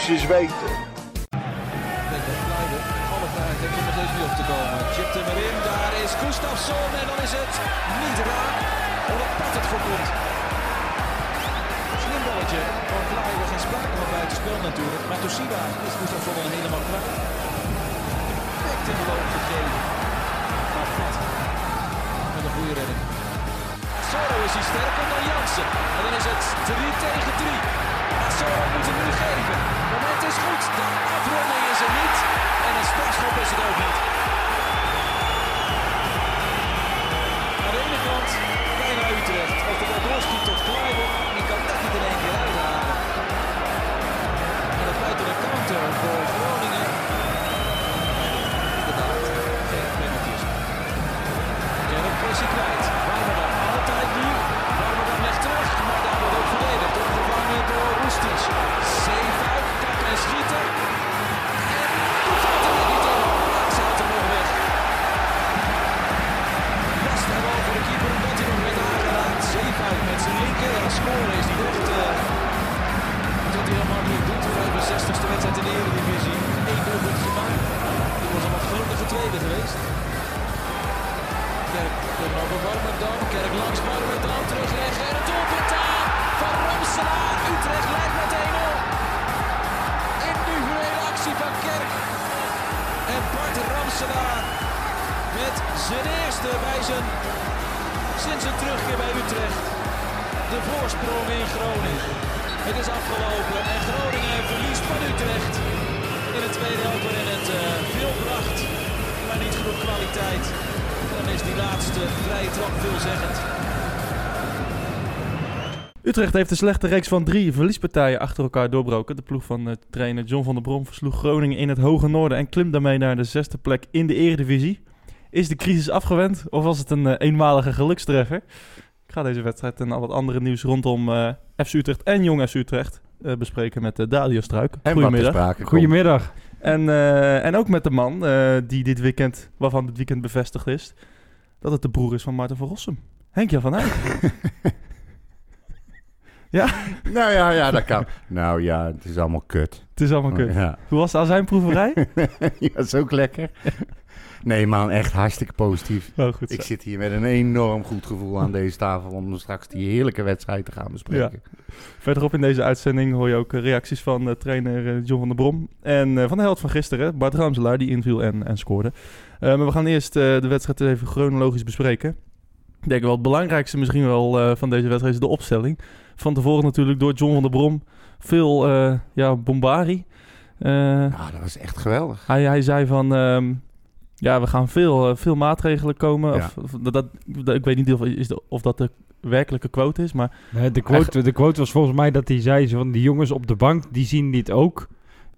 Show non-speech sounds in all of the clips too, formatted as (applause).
moest je eens weten. Alle tijd heeft steeds niet op te komen. Chipt hem erin, daar is Gustafsson en dan is het niet raak. Omdat Pat het voorkomt. Slim balletje van Vlaaiger, geen sprake van buitenspel natuurlijk. Maar Toshiba is Gustafsson dan helemaal kwijt. Perfect in de loop gegeven. Maar Pat met een goede redding. Soro is hij sterker dan Jansen. En dan is het 3 tegen 3. Soro moet hem nu geven. Moment is goed. De afronding is er niet. En een strafschop is het ook niet. Utrecht heeft een slechte reeks van drie verliespartijen achter elkaar doorbroken. De ploeg van uh, trainer John van der Brom versloeg Groningen in het hoge noorden en klimt daarmee naar de zesde plek in de eredivisie. Is de crisis afgewend of was het een uh, eenmalige gelukstreffer? Ik ga deze wedstrijd en al wat andere nieuws rondom uh, FC Utrecht en Jong FC Utrecht bespreken met Dadio Struik. En Goedemiddag. Goedemiddag. En, en ook met de man die dit weekend, waarvan dit weekend bevestigd is, dat het de broer is van Maarten van Rossum. Henk-Jan van Eyck. (laughs) Ja? (laughs) Nou ja, ja, dat kan. nou ja, het is allemaal kut. Het is allemaal kut. Ja. Hoe was het aan zijn proeverij? (laughs) ja, is ook lekker. Nee man, echt hartstikke positief. Oh, goed ik zit hier met een enorm goed gevoel aan deze tafel om straks die heerlijke wedstrijd te gaan bespreken. Ja. Verderop in deze uitzending hoor je ook reacties van uh, trainer uh, John van der Brom. En uh, van de held van gisteren, Bart Ramselaar, die inviel en, en scoorde. maar we gaan eerst de wedstrijd even chronologisch bespreken. Ik denk wel het belangrijkste misschien wel van deze wedstrijd is de opstelling van tevoren natuurlijk door John van der Brom. Veel uh, ja, bombari. Uh, ja, dat was echt geweldig. Hij, hij zei van... Um, ja, we gaan veel, uh, veel maatregelen komen. Ja. Of, of, dat, dat, ik weet niet of, is de, of dat de werkelijke quote is, maar... Nee, de, quote, de quote was volgens mij dat hij zei... van die jongens op de bank, die zien dit ook.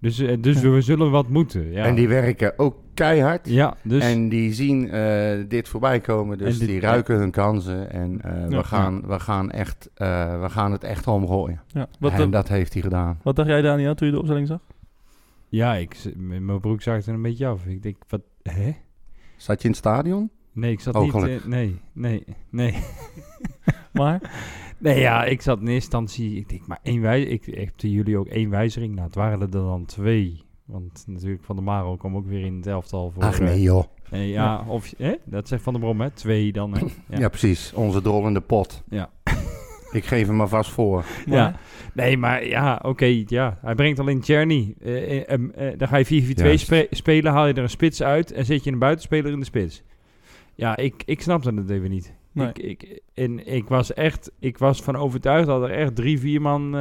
Dus, dus we zullen wat moeten. Ja. En die werken ook keihard. Ja, dus... En die zien uh, dit voorbij komen. Dus dit, die ruiken hun kansen. En uh, ja, we, gaan, we, gaan echt, uh, we gaan het echt omgooien. Ja, wat en dat heeft hij gedaan. Wat dacht jij, Daniel, toen je de opstelling zag? Ja, ik, mijn broek zag het er een beetje af. Ik denk, wat, hè? Zat je in het stadion? Nee, ik zat oh, niet... nee, nee, nee. maar? (laughs) Nee, ja, ik zat in eerste instantie... Ik denk, maar één wijziging... Ik, ik heb jullie ook één wijziging. Nou, het waren er dan twee. Want natuurlijk Van der Maro kwam ook weer in het elftal voor... Ach nee, joh. Nee, ja, ja. Of, hè? dat zegt Van der Brom, hè? Twee dan, hè? Ja, (clears throat) ja precies. Onze drol in de pot. Ja. (laughs) ik geef hem maar vast voor. Ja. Nee, maar ja, oké, okay, ja. Hij brengt alleen. Uh, uh, uh, dan ga je 4-4-2 spe spelen, haal je er een spits uit en zet je een buitenspeler in de spits. Ja, ik, ik snapte het even niet. Nee. Ik, ik, en ik was echt, ik was van overtuigd dat er echt drie, vier man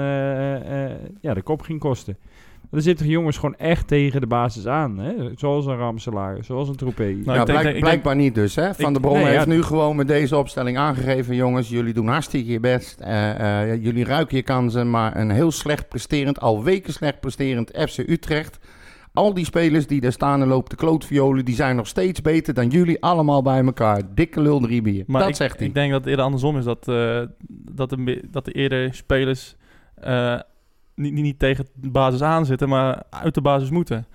ja, de kop ging kosten. Er zitten jongens gewoon echt tegen de basis aan. Hè? Zoals een Ramselaar, zoals een Troepé. Nou, ja, blijk, denk, blijkbaar denk, niet dus. Hè? Van ik, der Brom nee, heeft ja, nu gewoon met deze opstelling aangegeven... jongens, jullie doen hartstikke je best. Uh, uh, jullie ruiken je kansen, maar een heel slecht presterend... al weken slecht presterend FC Utrecht... Al die spelers die daar staan en lopen de klootviolen... die zijn nog steeds beter dan jullie allemaal bij elkaar. Dikke lul drie bier. Maar dat ik, zegt hij. Ik denk dat het eerder andersom is. Dat, uh, dat, de, dat de eerder spelers... Niet, niet, niet tegen de basis aan zitten, maar uit de basis moeten.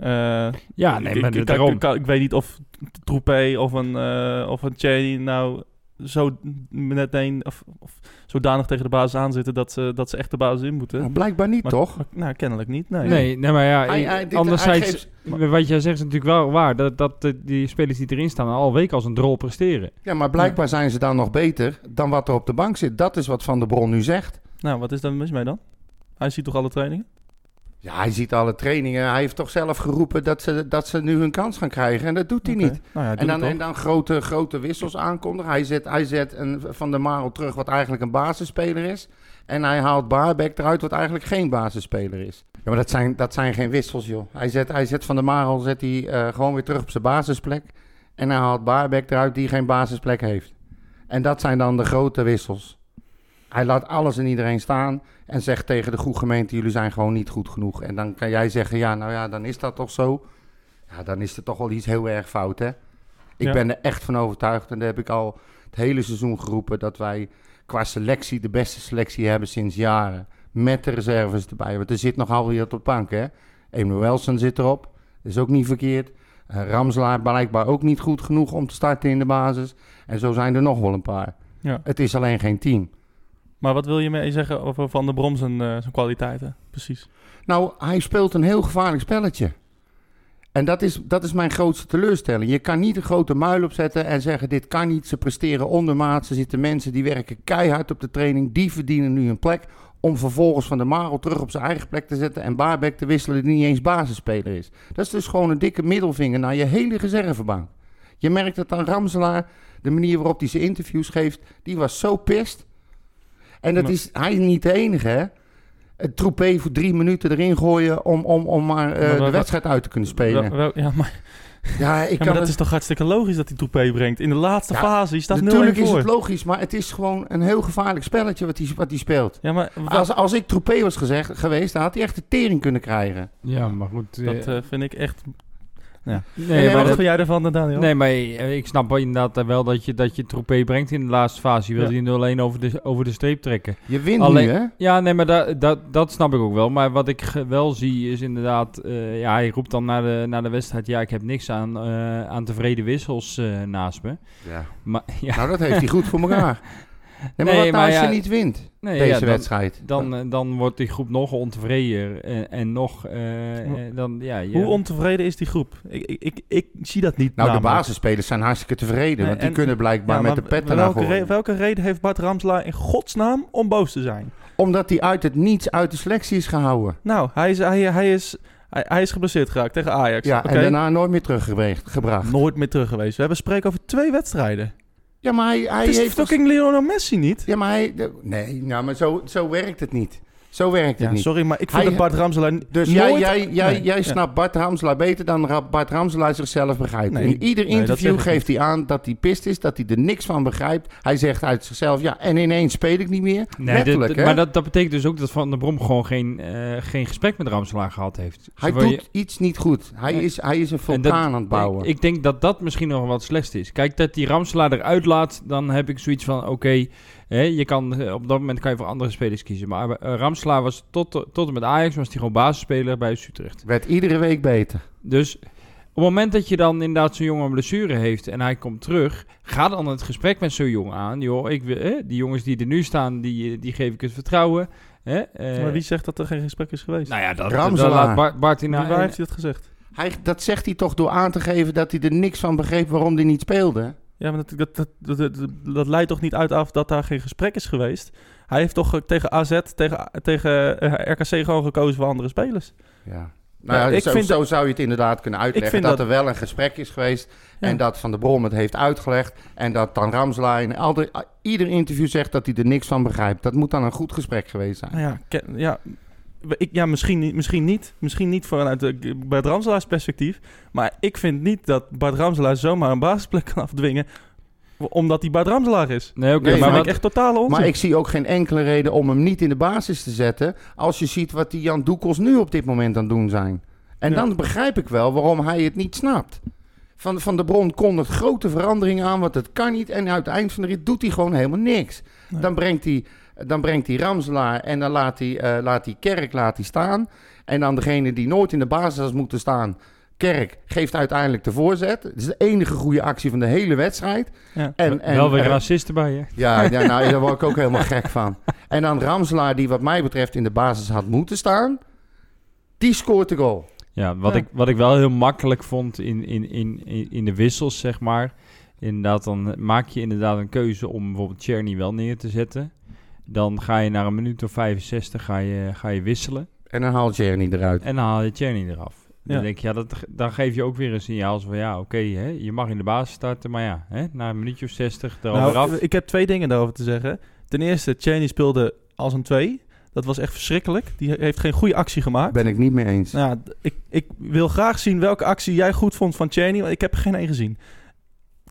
Uh, ja, nee, ik, maar ik, ik, ik, weet niet of Troepé of een, uh, of een Cheney nou zo meteen of, of zodanig tegen de basis aanzitten dat ze, dat ze echt de basis in moeten. Nou, blijkbaar niet, Maar- toch? maar- nou, kennelijk niet. Nee. Nee, nee, maar ja, Hij- eh, hij- dit- anderzijds, geeft- wat jij zegt is natuurlijk wel waar, dat, dat de- die spelers die erin staan al week als een drol presteren. Ja, maar blijkbaar zijn ze dan nog beter dan wat er op de bank zit. Dat is wat Van der Bron nu zegt. Nou, wat is daar mis mee dan? Hij ziet toch alle trainingen? Ja, hij ziet alle trainingen. Hij heeft toch zelf geroepen dat ze, dat ze nu hun kans gaan krijgen. En dat doet hij niet. Nou ja, En dan, en dan grote, grote wissels aankondigen. Hij zet, hij zet een Van der Marel terug wat eigenlijk een basisspeler is. En hij haalt Baarbek eruit wat eigenlijk geen basisspeler is. Ja, maar dat zijn, dat zijn geen wissels, joh. Hij zet, hij zet Van der Marel zet hij, eh, gewoon weer terug op zijn basisplek. En hij haalt Baarbek eruit die geen basisplek heeft. En dat zijn dan de grote wissels. Hij laat alles en iedereen staan en zegt tegen de goede gemeente... jullie zijn gewoon niet goed genoeg. En dan kan jij zeggen, ja, nou ja, dan is dat toch zo. Ja, dan is er toch wel iets heel erg fout, hè? Ik Ja. ben er echt van overtuigd en dat heb ik al het hele seizoen geroepen... dat wij qua selectie de beste selectie hebben sinds jaren. Met de reserves erbij. Want er zit nog alweer op de bank, hè? Emanuelson zit erop. Dat is ook niet verkeerd. Eh, Ramslaar blijkbaar ook niet goed genoeg om te starten in de basis. En zo zijn er nog wel een paar. Ja. Het is alleen geen team. Maar wat wil je mee zeggen over Van der Brom zijn, eh, zijn kwaliteiten? Precies. Nou, hij speelt een heel gevaarlijk spelletje. En dat is, dat is mijn grootste teleurstelling. Je kan niet een grote muil opzetten en zeggen: dit kan niet. Ze presteren ondermaat. Ze zitten mensen die werken keihard op de training. Die verdienen nu een plek. Om vervolgens Van der Marel terug op zijn eigen plek te zetten. En Baarbek te wisselen, die niet eens basisspeler is. Dat is dus gewoon een dikke middelvinger naar je hele reservebank. Je merkt het aan Ramselaar. De manier waarop hij zijn interviews geeft. Die was zo pist. En dat Maar- is hij is niet de enige, hè? Het troepé voor drie minuten erin gooien om, om, om maar, eh, Maar de wel- wedstrijd uit te kunnen spelen. Wel- wel- ja, maar, ja, ik ja, kan maar dat het- is toch hartstikke logisch dat hij Toupé brengt. In de laatste Ja, fase, je staat 0-1 Natuurlijk is het logisch, maar het is gewoon een heel gevaarlijk spelletje wat hij, wat hij speelt. Ja, maar wat- Als, als ik troepé was gezegd, geweest, dan had hij echt de tering kunnen krijgen. Ja, maar goed. eh, dat eh, vind ik echt... nee, nee, wat maar dat- dat- vind jij ervan, Daniel? nee, maar eh, ik snap wel inderdaad eh, wel dat je, dat je troepé brengt in de laatste fase. Je wil Ja. die 0-1 over de, over de streep trekken. Je wint Alleen- nu, hè? Ja, nee, maar da, dat dat snap ik ook wel. Maar wat ik wel zie is inderdaad... eh, ja, hij roept dan na de, na de wedstrijd... Ja, ik heb niks aan, eh, aan tevreden wissels eh, naast me. Ja. Maar (laughs) ja, Nou, dat heeft hij goed voor elkaar. (laughs) Nee, maar Nee, wat nou als ja, je niet wint, nee, deze ja, dan, wedstrijd? Dan, eh, dan wordt die groep nog ontevreden. En, en nog... eh, eh, dan, ja, je- Hoe ontevreden is die groep? Ik, ik, ik, ik zie dat niet nou, de basisspelers zijn hartstikke tevreden, Nee, want die en- kunnen blijkbaar Ja, met de pet welke, gooien. re- welke reden heeft Bart Ramslaar in godsnaam om boos te zijn? Omdat hij uit het niets uit de selectie is gehouden. Nou, hij is, hij, hij is, hij, hij is geblesseerd geraakt tegen Ajax. Ja, en daarna nooit meer teruggebracht. Nooit meer terug geweest. We hebben spreken over twee wedstrijden. Ja, maar hij, hij het is heeft... toch- fucking Lionel Messi niet. Ja, maar hij... Nee, nou, maar zo, zo werkt het niet. Zo werkt het Ja, niet. sorry, maar ik vind Hij- dat Bart Ramslaar Dus nooit... jij, jij, jij, Nee, jij ja. snapt Bart Ramselaar beter dan Bart Ramselaar zichzelf begrijpt. Nee, In ieder interview geeft hij aan dat hij pist is, dat hij er niks van begrijpt. Hij zegt uit zichzelf, ja, en ineens speel ik niet meer. Nee, Letterlijk, dit- hè? maar dat, dat betekent dus ook dat Van der Brom gewoon geen, eh, geen gesprek met Ramselaar gehad heeft. Hij Zowel doet iets niet goed. Hij, Nee. is, hij is een En vulkaan dat- aan het bouwen. Ik, ik denk dat dat misschien nog wat slecht is. Kijk, dat die Ramselaar eruit laat, dan heb ik zoiets van, oké, je kan, eh, op dat moment kan je voor andere spelers kiezen. Maar eh, Ramselaar was tot, tot en met Ajax, was hij gewoon basisspeler bij Utrecht. Werd iedere week beter. Dus op het moment dat je dan inderdaad zo'n jongen een blessure heeft en hij komt terug, ga dan het gesprek met zo'n jongen aan. Joh, ik wil, hè, die jongens die er nu staan, die, die geef ik het vertrouwen. Hè, eh, Maar wie zegt dat er geen gesprek is geweest? nou ja, dat, dat Ramselaar. laat Bart, Bart in Wie- waar heeft hij dat gezegd? Hij, dat zegt hij toch door aan te geven dat hij er niks van begreep waarom hij niet speelde. Ja, maar dat, dat, dat, dat, leidt toch niet uit af dat daar geen gesprek is geweest? Hij heeft toch eh, tegen AZ, tegen, tegen eh, RKC gewoon gekozen voor andere spelers? Ja. Nou ja, Ja, ik zo, vind zo zou je het inderdaad kunnen uitleggen. Dat, dat- er wel een gesprek is geweest Ja. en dat Van der Brom het heeft uitgelegd. En dat dan in alder- ieder interview zegt dat hij er niks van begrijpt. Dat moet dan een goed gesprek geweest zijn. Nou ja, ja, ik, ja misschien, niet, misschien niet. Misschien niet vanuit de, Bart Ramselaars perspectief. Maar ik vind niet dat Bart Ramselaar zomaar een basisplek kan afdwingen. Omdat hij Bart Ramselaar is. Nee, oké, Nee, maar ik echt totale onzin. Maar ik zie ook geen enkele reden om hem niet in de basis te zetten. Als je ziet wat die Jan Doekels nu op dit moment aan het doen zijn. En Ja. dan begrijp ik wel waarom hij het niet snapt. Van, van de Bron kondigt grote veranderingen aan, want het kan niet. En aan het eind van de rit doet hij gewoon helemaal niks. Nee. Dan brengt hij, dan brengt hij Ramselaar en dan laat hij, eh, laat hij Kerk laat hij staan. En dan degene die nooit in de basis had moeten staan, Kerk geeft uiteindelijk de voorzet. Het is de enige goede actie van de hele wedstrijd. Ja. En, en, Wel weer eh, racisten bij je. ja, ja, nou, daar word ik ook helemaal gek van. En dan Ramselaar, die wat mij betreft in de basis had moeten staan. Die scoort de goal. Ja, wat, Ja. Ik, wat ik wel heel makkelijk vond in, in, in, in in de wissels, zeg maar. Inderdaad, dan maak je inderdaad een keuze om bijvoorbeeld Cherny wel neer te zetten. Dan ga je naar een minuut of 65 ga je, ga je wisselen. En dan haalt Jerry eruit. En dan haal je Cherny eraf. Dan denk je, ja, dat, dan geef je ook weer een signaal van ja, oké, hè, je mag in de basis starten, maar ja, hè, na een minuutje of 60 er Nou, af. ik heb twee dingen daarover te zeggen. Ten eerste, Cheney speelde als een twee. Dat was echt verschrikkelijk. Die heeft geen goede actie gemaakt. Ben ik niet mee eens. Nou, ik, ik wil graag zien welke actie jij goed vond van Cheney, want ik heb er geen één gezien.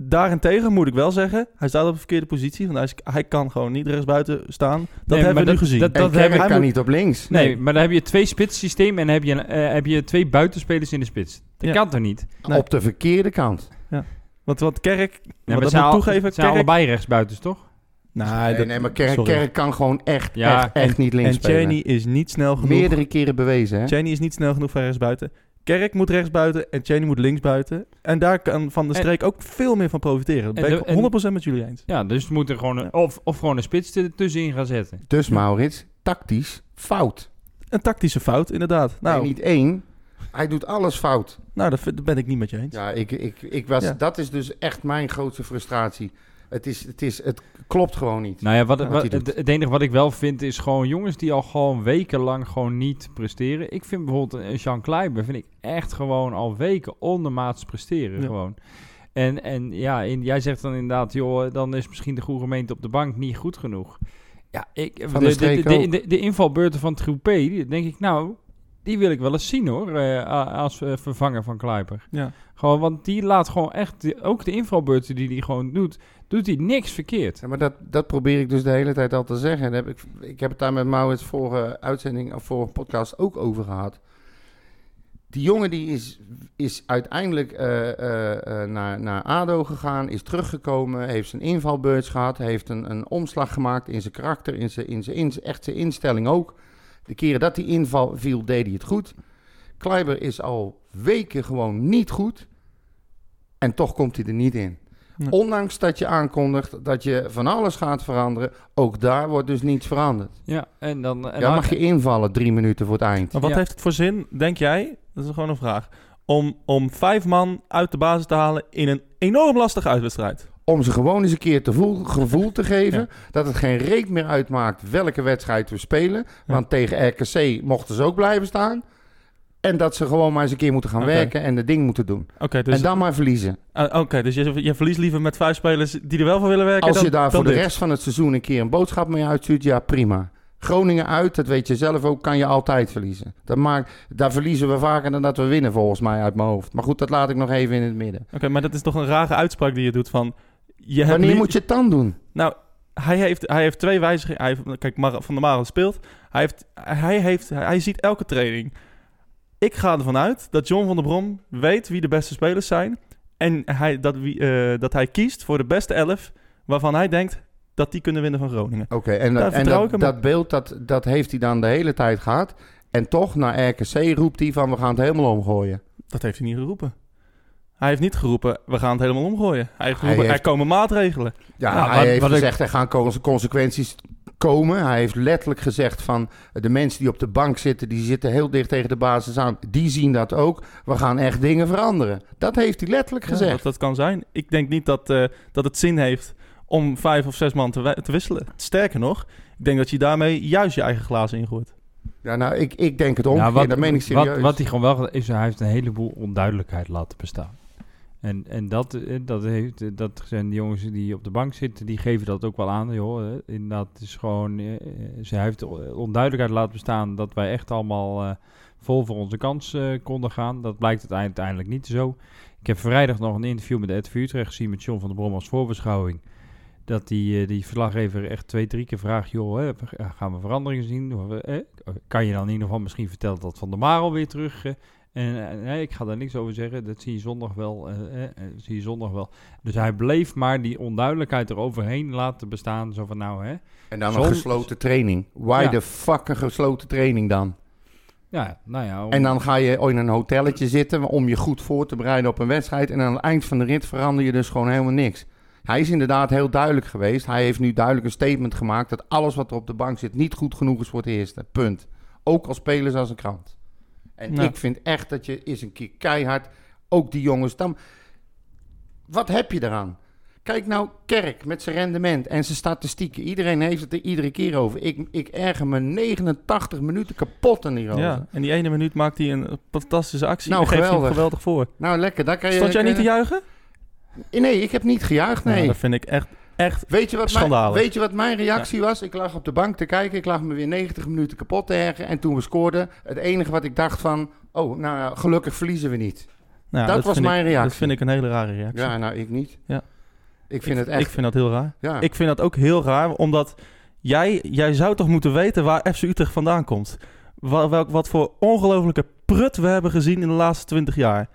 Daarentegen moet ik wel zeggen, hij staat op de verkeerde positie, want hij, is- hij kan gewoon niet rechtsbuiten staan. Dat Nee, hebben we nu gezien. dat- en dat Kerk heb ik- kan hij moet- niet op links. nee, nee. maar dan heb je twee spits systeem en heb je, een, eh, heb je twee buitenspelers in de spits. Dat Ja. kan toch niet? Nee. Op de verkeerde kant. want wat Kerk, Ja, dat moet al- toegeven, het zijn Kerk... allebei rechtsbuitens, toch? Nou, Nee, dat- nee, maar Kerk. Kerk kan gewoon echt, Ja, echt, echt niet links En spelen. Cheney is niet snel genoeg. Meerdere keren bewezen, hè? Cheney is niet snel genoeg voor rechtsbuiten. Kerk moet rechtsbuiten en Cheney moet linksbuiten. En daar kan Van de En- Streek ook veel meer van profiteren. Dat En ben de- ik en- 100% met jullie eens. Ja, dus we moeten gewoon een, of, of gewoon een spits er tussenin gaan zetten. Dus Maurits, tactisch fout. Een tactische fout, inderdaad. Nou, Nee, niet één. Hij doet alles fout. nou dat, vind- dat ben ik niet met je eens. Ja, ik, ik, ik was, Ja. dat is dus echt mijn grootste frustratie. Het, is, het, is, het klopt gewoon niet. Nou ja, wat, het, het enige wat ik wel vind is gewoon jongens die al gewoon wekenlang gewoon niet presteren. Ik vind bijvoorbeeld een Jean Kleiber vind ik echt gewoon al weken ondermaats presteren Ja. gewoon. En, en ja, in, jij zegt dan inderdaad, joh, dan is misschien de goede gemeente op de bank niet goed genoeg. Ja, ik, de, de, de, de, invalbeurten van Troepé, denk ik, nou, die wil ik wel eens zien hoor, eh, als eh, vervanger van Kleiber. Ja. Gewoon, want die laat gewoon echt, de- ook de invalbeurten die hij gewoon doet, doet hij niks verkeerd. Ja, maar dat, dat probeer ik dus de hele tijd al te zeggen. En heb ik, ik heb het daar met Maurits vorige uitzending of vorige podcast ook over gehad. Die jongen die is, is uiteindelijk eh, eh, eh, naar, naar ADO gegaan, is teruggekomen, heeft zijn invalbeurts gehad, heeft een, een omslag gemaakt in zijn karakter, in zijn, in zijn, in zijn, echt zijn instelling ook. De keren dat hij inval viel, deed hij het goed. Kleiber is al weken gewoon niet goed. En toch komt hij er niet in. Nee. Ondanks dat je aankondigt dat je van alles gaat veranderen, ook daar wordt dus niets veranderd. Ja, en dan... En ja, dan- mag je invallen drie minuten voor het eind. Maar wat Ja. heeft het voor zin, denk jij, dat is gewoon een vraag, om, om vijf man uit de basis te halen in een enorm lastige uitwedstrijd? Om ze gewoon eens een keer te voel, gevoel te geven dat het geen reet meer uitmaakt welke wedstrijd we spelen. Want tegen RKC mochten ze ook blijven staan. En dat ze gewoon maar eens een keer moeten gaan werken en de ding moeten doen. Dus, en dan maar verliezen. ah, oké, dus je, je verliest liever met vijf spelers die er wel voor willen werken Als dan, je daar dan voor de rest van het seizoen een keer een boodschap mee uitstuurt, ja prima. Groningen uit, dat weet je zelf ook, kan je altijd verliezen. Dat maakt, daar verliezen we vaker dan dat we winnen, volgens mij, uit mijn hoofd. Maar goed, dat laat ik nog even in het midden. Oké, maar dat is toch een rare uitspraak die je doet van... Je hebt Wanneer li- moet je het dan doen? Nou, hij heeft, hij heeft twee wijzigingen. Hij heeft, kijk, Van der Marel speelt. Hij, heeft, hij, heeft, hij ziet elke training. Ik ga ervan uit dat John van der Brom weet wie de beste spelers zijn. En hij, dat, wie, eh, dat hij kiest voor de beste elf waarvan hij denkt dat die kunnen winnen van Groningen. Oké, en, dat, en dat, dat beeld, dat, dat heeft hij dan de hele tijd gehad. En toch, naar RKC roept hij van, we gaan het helemaal omgooien. Dat heeft hij niet geroepen. Hij heeft niet geroepen, we gaan het helemaal omgooien. Hij heeft geroepen, heeft- er komen maatregelen. Ja, Nou, hij wat- heeft wat ik- gezegd, er gaan conse- consequenties komen. Hij heeft letterlijk gezegd van, de mensen die op de bank zitten, die zitten heel dicht tegen de basis aan. Die zien dat ook. We gaan echt dingen veranderen. Dat heeft hij letterlijk Ja, gezegd. dat, dat kan zijn. Ik denk niet dat, eh, dat het zin heeft om vijf of zes man te, te wisselen. Sterker nog, ik denk dat je daarmee juist je eigen glazen ingooit. Ja, nou, ik, ik denk het Ja, wat, dat meen ik serieus. wat, wat hij gewoon wel is, hij heeft een heleboel onduidelijkheid laten bestaan. En, en dat, eh, dat, heeft, eh, dat zijn de jongens die op de bank zitten, die geven dat ook wel aan. Joh. Inderdaad, het is gewoon, eh, ze heeft onduidelijkheid laten bestaan dat wij echt allemaal vol voor onze kans konden gaan. Dat blijkt uiteindelijk niet zo. Ik heb vrijdag nog een interview met Ed Utrecht gezien met John van der Brom als voorbeschouwing. Dat die, die verslaggever echt twee, drie keer vraagt, joh, hè, gaan we veranderingen zien? Kan je dan in ieder geval misschien vertellen dat Van der Marel weer terug... en eh, nee, ik ga daar niks over zeggen. Dat zie je zondag wel. eh, eh, zie je zondag wel. Dus hij bleef maar die onduidelijkheid eroverheen laten bestaan. Zo van nou, hè. En dan een gesloten training. Why Ja. the fuck een gesloten training dan? Ja, nou ja. om- En dan ga je in een hotelletje zitten om je goed voor te bereiden op een wedstrijd. En aan het eind van de rit verander je dus gewoon helemaal niks. Hij is inderdaad heel duidelijk geweest. Hij heeft nu duidelijk een statement gemaakt dat alles wat er op de bank zit niet goed genoeg is voor het eerste. Punt. Ook als spelers als een krant. En Nou. ik vind echt dat je eens een keer keihard, ook die jongens, dan, wat heb je eraan? Kijk nou, Kerk met zijn rendement en zijn statistieken. Iedereen heeft het er iedere keer over. Ik, ik erger me 89 minuten kapot aan hierover. Ja, en die ene minuut maakt hij een fantastische actie. Nou, en geeft hem geweldig. geweldig voor. Nou, lekker. Daar kan je, Stond jij niet te juichen? Nee, ik heb niet gejuicht, nee. Nou, dat vind ik echt, echt... weet, je wat mijn, schandalig. weet je wat mijn reactie was? Ik lag op de bank te kijken. Ik lag me weer 90 minuten kapot te ergeren. En toen we scoorden, het enige wat ik dacht van... Oh, nou gelukkig verliezen we niet. Nou, Dat was mijn ik, reactie. Dat vind ik een hele rare reactie. Ja, nou, ik niet. Ja. Ik vind ik, het echt... Ik vind dat heel raar. ja. Ik vind dat ook heel raar, omdat jij, jij zou toch moeten weten waar FC Utrecht vandaan komt. Wat, welk, wat voor ongelofelijke prut we hebben gezien in de laatste twintig jaar.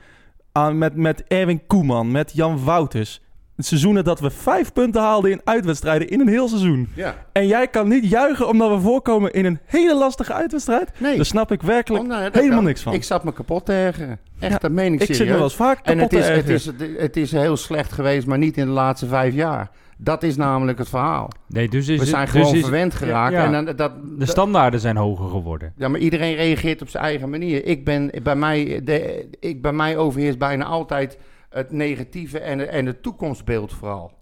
Aan, met, met Erwin Koeman, met Jan Wouters. Seizoenen dat we vijf punten haalden in uitwedstrijden in een heel seizoen. ja. En jij kan niet juichen omdat we voorkomen in een hele lastige uitwedstrijd? Nee. Daar snap ik werkelijk Oh, nou helemaal kan. niks van. Ik zat me kapot te ergeren. Echt, Ja, dat meen ik Ik serieus. zit me wel eens vaak En kapot het is, te het, ergeren. is, het is heel slecht geweest, maar niet in de laatste vijf jaar. Dat is namelijk het verhaal. nee, dus is We het- zijn dus gewoon is- verwend geraakt. Ja, En dan, dat, de standaarden zijn hoger geworden. Ja, maar iedereen reageert op zijn eigen manier. Ik ben, bij, mij, de, ik, bij mij overheerst bijna altijd het negatieve en, en het toekomstbeeld vooral.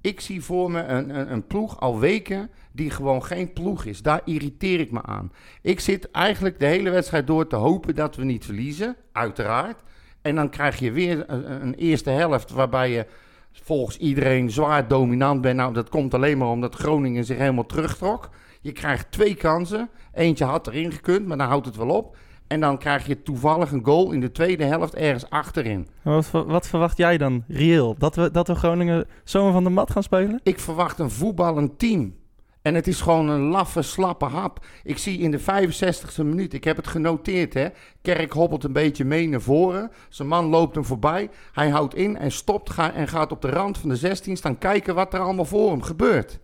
Ik zie voor me een, een, een ploeg al weken die gewoon geen ploeg is. Daar irriteer ik me aan. Ik zit eigenlijk de hele wedstrijd door te hopen dat we niet verliezen, uiteraard. En dan krijg je weer een, eerste helft waarbij je volgens iedereen zwaar dominant bent. Nou, dat komt alleen maar omdat Groningen zich helemaal terugtrok. Je krijgt twee kansen. Eentje had erin gekund, maar dan houdt het wel op. En dan krijg je toevallig een goal in de tweede helft ergens achterin. Wat, wat verwacht jij dan reëel? Dat we, dat we Groningen zomaar van de mat gaan spelen? Ik verwacht een voetballend team. En het is gewoon een laffe, slappe hap. Ik zie in de 65e minuut, ik heb het genoteerd hè. Kerk hobbelt een beetje mee naar voren. Zijn man loopt hem voorbij. Hij houdt in en stopt ga, en gaat op de rand van de 16 staan kijken wat er allemaal voor hem gebeurt.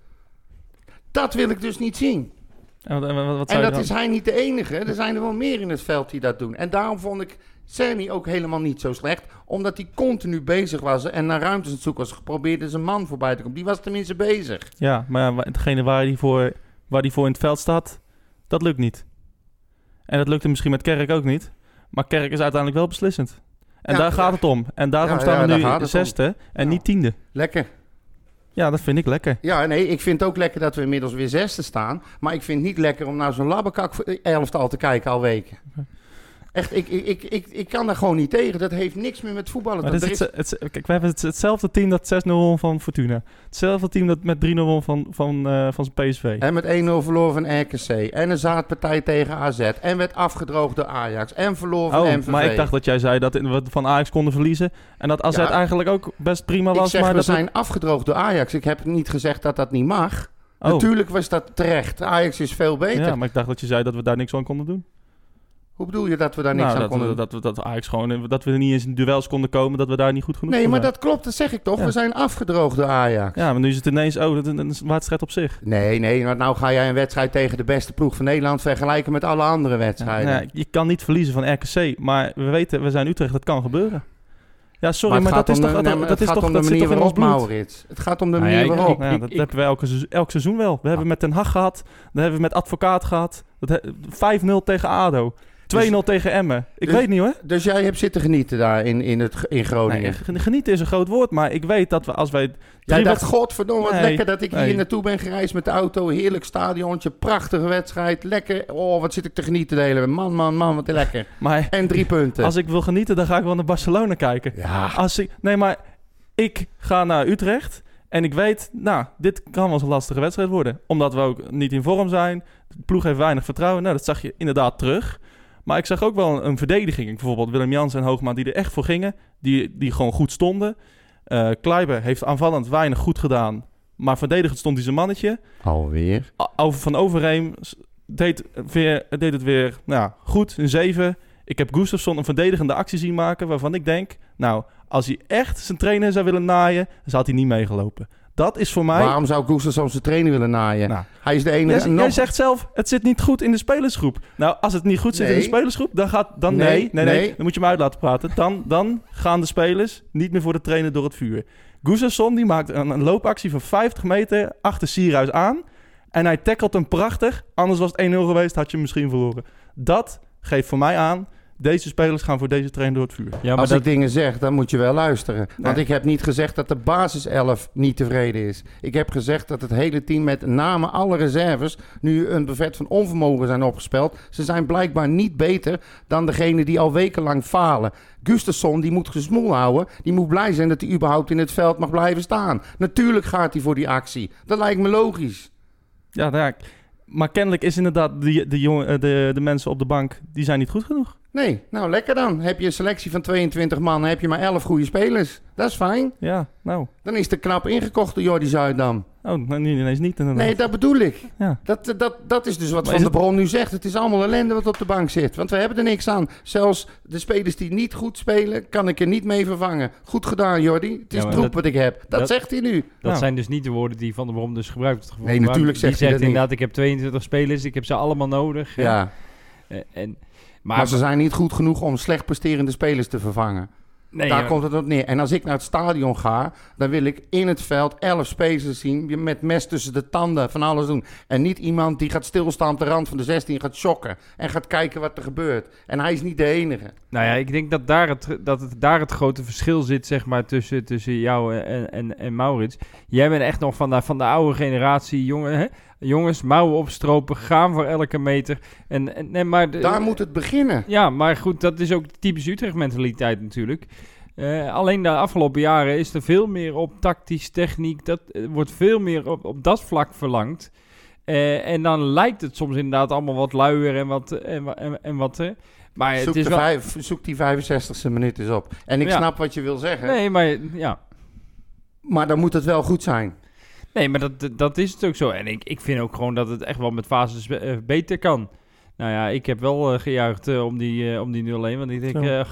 Dat wil ik dus niet zien. En wat, en wat, wat En zou je dat dan- is hij niet de enige. Er zijn er wel meer in het veld die dat doen. En daarom vond ik Cerny ook helemaal niet zo slecht. Omdat hij continu bezig was en naar ruimtes aan het zoeken was. Geprobeerd zijn man voorbij te komen. Die was tenminste bezig. Ja, maar ja, degene waar die, voor, waar die voor in het veld staat, dat lukt niet. En dat lukte misschien met Kerk ook niet. Maar Kerk is uiteindelijk wel beslissend. En Ja, daar gaat het om. En daarom staan we nu zesde en niet tiende. Lekker. Ja, dat vind ik lekker. Ja, nee, ik vind het ook lekker dat we inmiddels weer zesde staan. Maar ik vind het niet lekker om naar zo'n labbekak elftal te kijken al weken. Echt, ik, ik, ik, ik, ik kan daar gewoon niet tegen. Dat heeft niks meer met voetballen. Te doen. het, het- kijk, we hebben het, hetzelfde team dat 6-0 won van Fortuna. Hetzelfde team dat met 3-0 won van, van, eh, van zijn PSV. En met 1-0 verloren van RKC. En een zaadpartij tegen AZ. En werd afgedroogd door Ajax. En verloren van Oh, MVV. maar ik dacht dat jij zei dat we van Ajax konden verliezen. En dat AZ Ja. eigenlijk ook best prima Ik was. zeg, maar we dat zijn afgedroogd door Ajax. Ik heb niet gezegd dat dat niet mag. Oh, Natuurlijk was dat terecht. Ajax is veel beter. ja, maar ik dacht dat je zei dat we daar niks aan konden doen. Hoe bedoel je dat we daar niks nou, aan dat, konden we- dat, we- dat Ajax gewoon, dat we er niet eens in duels konden komen, dat we daar niet goed genoeg Nee, maar dat klopt. Dat zeg ik toch. Ja. We zijn afgedroogd door Ajax. Ja, maar nu is het ineens, oh, dat is een- wedstrijd op zich. Nee, nee. Want nou ga jij een wedstrijd tegen de beste ploeg van Nederland vergelijken met alle andere Ja, wedstrijden. nou je kan niet verliezen van RKC, maar we weten, we zijn Utrecht, dat kan gebeuren. Ja, sorry, maar, dat is toch, de- dat, nee, dat het is gaat toch, om de dat zit manier toch in ons waarop, bloed? Maurits. Het gaat om de Nou ja, manier ik- waarop. Nou ja, dat ik- hebben we elke, elk seizoen wel. We hebben met Den Haag gehad. Dat hebben we met Advocaat gehad. Dat he- 5-0 tegen ADO. 2-0 tegen Emmen. Ik dus- weet niet hoor. Dus jij hebt zitten genieten daar in, in, het, in Groningen. Nee, genieten is een groot woord, maar ik weet dat we als wij... Jij dacht, wed- godverdomme, wat Nee, lekker dat ik nee. hier naartoe ben gereisd met de auto. Heerlijk stadiontje, prachtige wedstrijd. Lekker, oh, wat zit ik te genieten de hele Man, man, man, wat lekker. (laughs) Maar En drie punten. als ik wil genieten, dan ga ik wel naar Barcelona kijken. Ja, Als ik, nee, maar ik ga naar Utrecht en ik weet, nou, dit kan wel eens een lastige wedstrijd worden. Omdat we ook niet in vorm zijn. De ploeg heeft weinig vertrouwen. Nou, dat zag je inderdaad terug. Maar ik zag ook wel een, een verdediging. Bijvoorbeeld Willem Jans en Hoogma die er echt voor gingen. Die, die gewoon goed stonden. Eh Kleiber heeft aanvallend weinig goed gedaan. Maar verdedigend stond hij zijn mannetje. alweer. Over van Overheem deed, weer, deed het weer nou, goed, een 7. Ik heb Gustafsson een verdedigende actie zien maken waarvan ik denk... Nou, als hij echt zijn trainer zou willen naaien, dan zou hij niet meegelopen. Dat is voor mij... Waarom zou Gustafsson zijn trainer willen naaien? Nou, Hij is de enige... Jij, nog- jij zegt zelf, het zit niet goed in de spelersgroep. Nou, als het niet goed zit in de spelersgroep, dan gaat... Dan Nee, nee, nee. Dan moet je me uit laten praten. Dan, dan gaan de spelers niet meer voor de trainer door het vuur. Gustafsson, die maakt een, een loopactie van 50 meter achter Sierhuis aan. En hij tackelt hem prachtig. Anders was het 1-0 geweest, had je hem misschien verloren. Dat geeft voor mij aan... Deze spelers gaan voor deze trainer door het vuur. Ja, maar Als dat, ik dingen zeg, dan moet je wel luisteren. Want ik heb niet gezegd dat de basiself niet tevreden is. Ik heb gezegd dat het hele team met name alle reserves... nu een buffet van onvermogen zijn opgespeld. Ze zijn blijkbaar niet beter dan degene die al wekenlang falen. Gustafsson, die moet gesmoel houden. Die moet blij zijn dat hij überhaupt in het veld mag blijven staan. Natuurlijk gaat hij voor die actie. Dat lijkt me logisch. Ja, nou ja, maar kennelijk is inderdaad de, de, jongen, eh, de, de mensen op de bank... die zijn niet goed genoeg. Nee, nou lekker dan. Heb je een selectie van 22 man, heb je maar 11 goede spelers. Dat is fijn. Ja, nou... Dan is de knap ingekocht door Jordi Zuidam. Oh, nou, nu ineens niet inderdaad. Nee, dat bedoel ik. Ja. Dat, dat, dat is dus wat Maar Van der Bron nu zegt. Het is allemaal ellende wat op de bank zit. Want we hebben er niks aan. Zelfs de spelers die niet goed spelen, kan ik er niet mee vervangen. Goed gedaan, Jordi. Het is Ja, troep dat- wat ik heb. Dat, dat- zegt hij nu. dat Nou. zijn dus niet de woorden die Van der Brom dus gebruikt. Nee, natuurlijk Die zegt hij dat niet. inderdaad, ik heb 22 spelers, ik heb ze allemaal nodig. Ja. Eh, En, Maar, maar, ze zijn niet goed genoeg om slecht presterende spelers te vervangen. nee, Daar ja, komt het op neer. En als ik naar het stadion ga, dan wil ik in het veld elf spelers zien. Met mes tussen de tanden, van alles doen. En niet iemand die gaat stilstaan op de rand van de 16, gaat shocken. En gaat kijken wat er gebeurt. En hij is niet de enige. Nou ja, ik denk dat, daar het, dat het daar het grote verschil zit, zeg maar, tussen, tussen jou en, en, en Maurits. Jij bent echt nog van de, van de oude generatie, jongen, hè? Jongens, mouwen opstropen, gaan voor elke meter. En, en, nee, maar de- Daar moet het beginnen. Ja, maar goed, dat is ook de typische Utrecht-mentaliteit natuurlijk. Eh, alleen de afgelopen jaren is er veel meer op tactisch, techniek. Dat eh, wordt veel meer op, op dat vlak verlangd. Eh, en dan lijkt het soms inderdaad allemaal wat luier en wat. En, en, en wat maar Zoek, het is wel. vijf, zoek die 65ste minuut eens op. En ik Ja. snap wat je wil zeggen. Nee, maar ja. Maar dan moet het wel goed zijn. Nee, maar dat, dat is het ook zo. En ik, ik vind ook gewoon dat het echt wel met fases eh, beter kan. Nou ja, ik heb wel eh, gejuicht eh, om die, eh, om die 0-1. Want ik denk,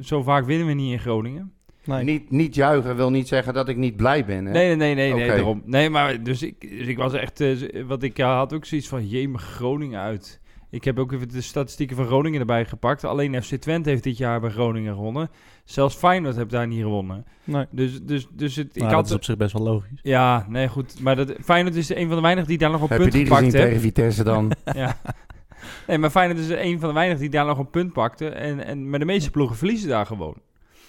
Zo. vaak winnen we niet in Groningen. Nee. Niet, niet juichen wil niet zeggen dat ik niet blij ben. Hè? Nee, nee, nee, nee, nee, daarom. Nee, maar dus ik, dus ik was echt, eh, wat ik had ook zoiets van, jee, mijn Groningen uit. Ik heb ook even de statistieken van Groningen erbij gepakt. Alleen FC Twente heeft dit jaar bij Groningen gewonnen. Zelfs Feyenoord heeft daar niet gewonnen. Nee. Dus, dus, dus het, ik Nou, had... dat is op zich best wel logisch. Ja, nee, goed. Maar dat, Feyenoord is een van de weinigen die daar nog een Heb je punt die gepakt gezien heeft. tegen Vitesse dan? (laughs) Ja. Nee, maar Feyenoord is een van de weinigen die daar nog een punt pakte. En, en, maar de meeste ploegen verliezen daar gewoon.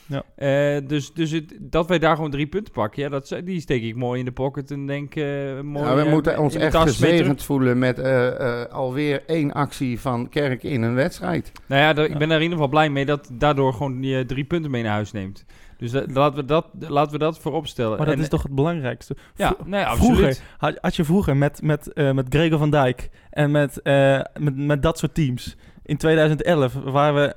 Ja. Eh, dus dus het, dat wij daar gewoon drie punten pakken, ja, dat, die steek ik mooi in de pocket en denk eh mooi Ja, we eh, moeten ons echt gezegend voelen met eh, eh, alweer één actie van Kerk in een wedstrijd. Nou ja, ik ben er in ieder geval blij mee dat daardoor gewoon die drie punten mee naar huis neemt. Dus dat- laten, we dat, laten we dat voorop stellen. Maar dat En- is toch het belangrijkste? Ja, nee, vroeger absoluut. had, had je vroeger met, met, eh, met Gregor van Dijk en met, eh, met, met dat soort teams in 2011, waar we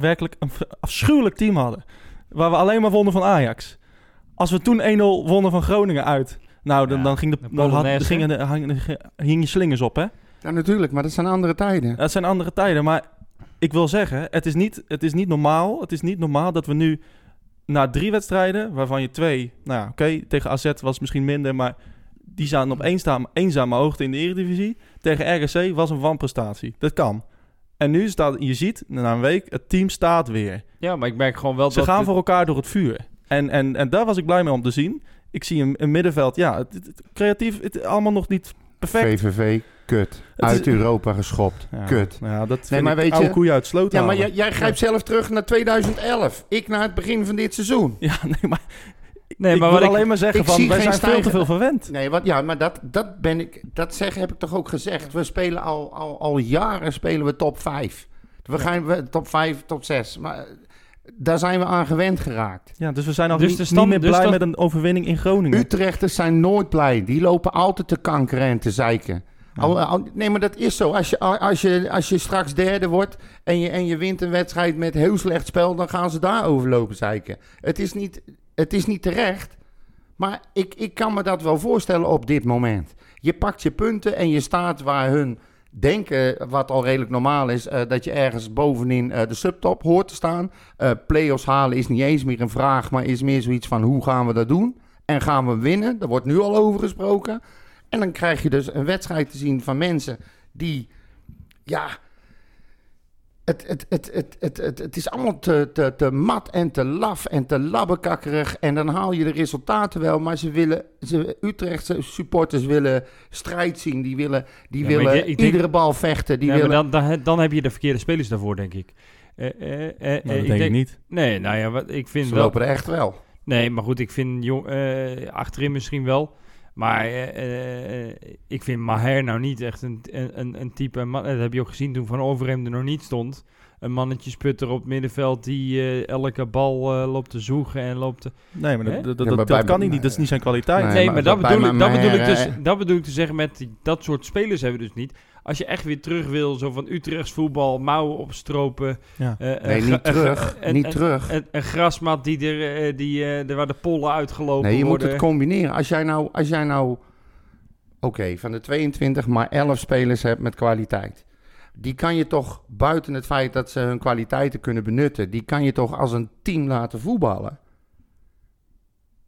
werkelijk een afschuwelijk team hadden. Waar we alleen maar wonnen van Ajax. Als we toen 1-0 wonnen van Groningen uit, nou, dan, Ja, dan, ging de, de dan had, gingen de, hang, hing je slingers op, hè? Ja, natuurlijk, maar dat zijn andere tijden. Dat zijn andere tijden, maar ik wil zeggen, het is niet, het is niet normaal. Het is niet normaal dat we nu na drie wedstrijden, waarvan je twee, nou ja, oké, tegen AZ was het misschien minder, maar die zaten op eenzame, eenzame hoogte in de Eredivisie. Tegen RGC was een wanprestatie. Dat kan. En nu staat, je ziet, na een week, het team staat weer. Ja, maar ik merk gewoon wel Ze dat... gaan het- voor elkaar door het vuur. En, en, en daar was ik blij mee om te zien. Ik zie een, een middenveld, ja, het, het- creatief, het allemaal nog niet perfect. VVV, kut. Het Uit is- Europa geschopt. Ja, Kut. Nou ja, dat Nee, vind maar ik weet je- koeien uit sloot Ja, maar jij grijpt zelf terug naar 2011. Ik naar het begin van dit seizoen. Ja, nee, maar Nee, ik maar wil wat ik... alleen maar zeggen van, wij zijn veel te veel verwend. Nee, wat, ja, maar dat, dat ben ik. Dat zeg, heb ik toch ook gezegd. We spelen al, al, al jaren spelen we top 5. We gaan we, top 5, top 6. Maar eh, daar zijn we aan gewend geraakt. Ja, dus we zijn al Dus niet, de stand- niet meer dus blij dat- met een overwinning in Groningen. Utrechters zijn nooit blij. Die lopen altijd te kankeren en te zeiken. Al, al- nee, maar dat is zo. Als je, als je, als je straks derde wordt en je, en je wint een wedstrijd met heel slecht spel, dan gaan ze daar overlopen zeiken. Het is niet, het is niet terecht. Maar ik, ik kan me dat wel voorstellen op dit moment. Je pakt je punten en je staat waar hun denken, wat al redelijk normaal is, eh, dat je ergens bovenin eh, de subtop hoort te staan. Eh Play-offs halen is niet eens meer een vraag, maar is meer zoiets van hoe gaan we dat doen? En gaan we winnen? Daar wordt nu al over gesproken. En dan krijg je dus een wedstrijd te zien van mensen die, ja, het, het, het, het, het, het, het is allemaal te, te, te mat en te laf en te labbekakkerig. En dan haal je de resultaten wel, maar ze willen, ze, Utrechtse supporters willen strijd zien. Die willen, die Ja, willen ik- ik denk- iedere bal vechten. Die Ja, maar willen, dan, dan, dan heb je de verkeerde spelers daarvoor, denk ik. Eh, eh, eh, Nou, eh, dat denk ik niet. Nee, nou ja, wat, ik vind ze wel... lopen er echt wel. Nee, maar goed, ik vind jong, eh, achterin misschien wel. Maar eh, eh, ik vind Maher nou niet echt een, een, een- type... Man, dat heb je ook gezien toen Van Overheem er nog niet stond. Een mannetje sputter op het middenveld die eh, elke bal eh, loopt te zoegen en loopt te... Nee, maar dat, dat, Ja, dat, maar dat bij- kan hij niet. Dat is niet zijn kwaliteit. Nee, Nee, maar maar, dat, bedoel ik, dat, bedoel ik dus, dat bedoel ik te zeggen met die, dat soort spelers hebben we dus niet. Als je echt weer terug wil, zo van Utrechts voetbal, mouwen opstropen... Ja. eh, Nee, een niet (laughs) terug. een- niet een- terug. Een, een grasmat die er, eh, die, eh, er waar de pollen uitgelopen Nee, je moet het combineren. Als jij nou, als jij nou oké, van de 22 maar 11 spelers hebt met kwaliteit. Die kan je toch, buiten het feit dat ze hun kwaliteiten kunnen benutten, die kan je toch als een team laten voetballen.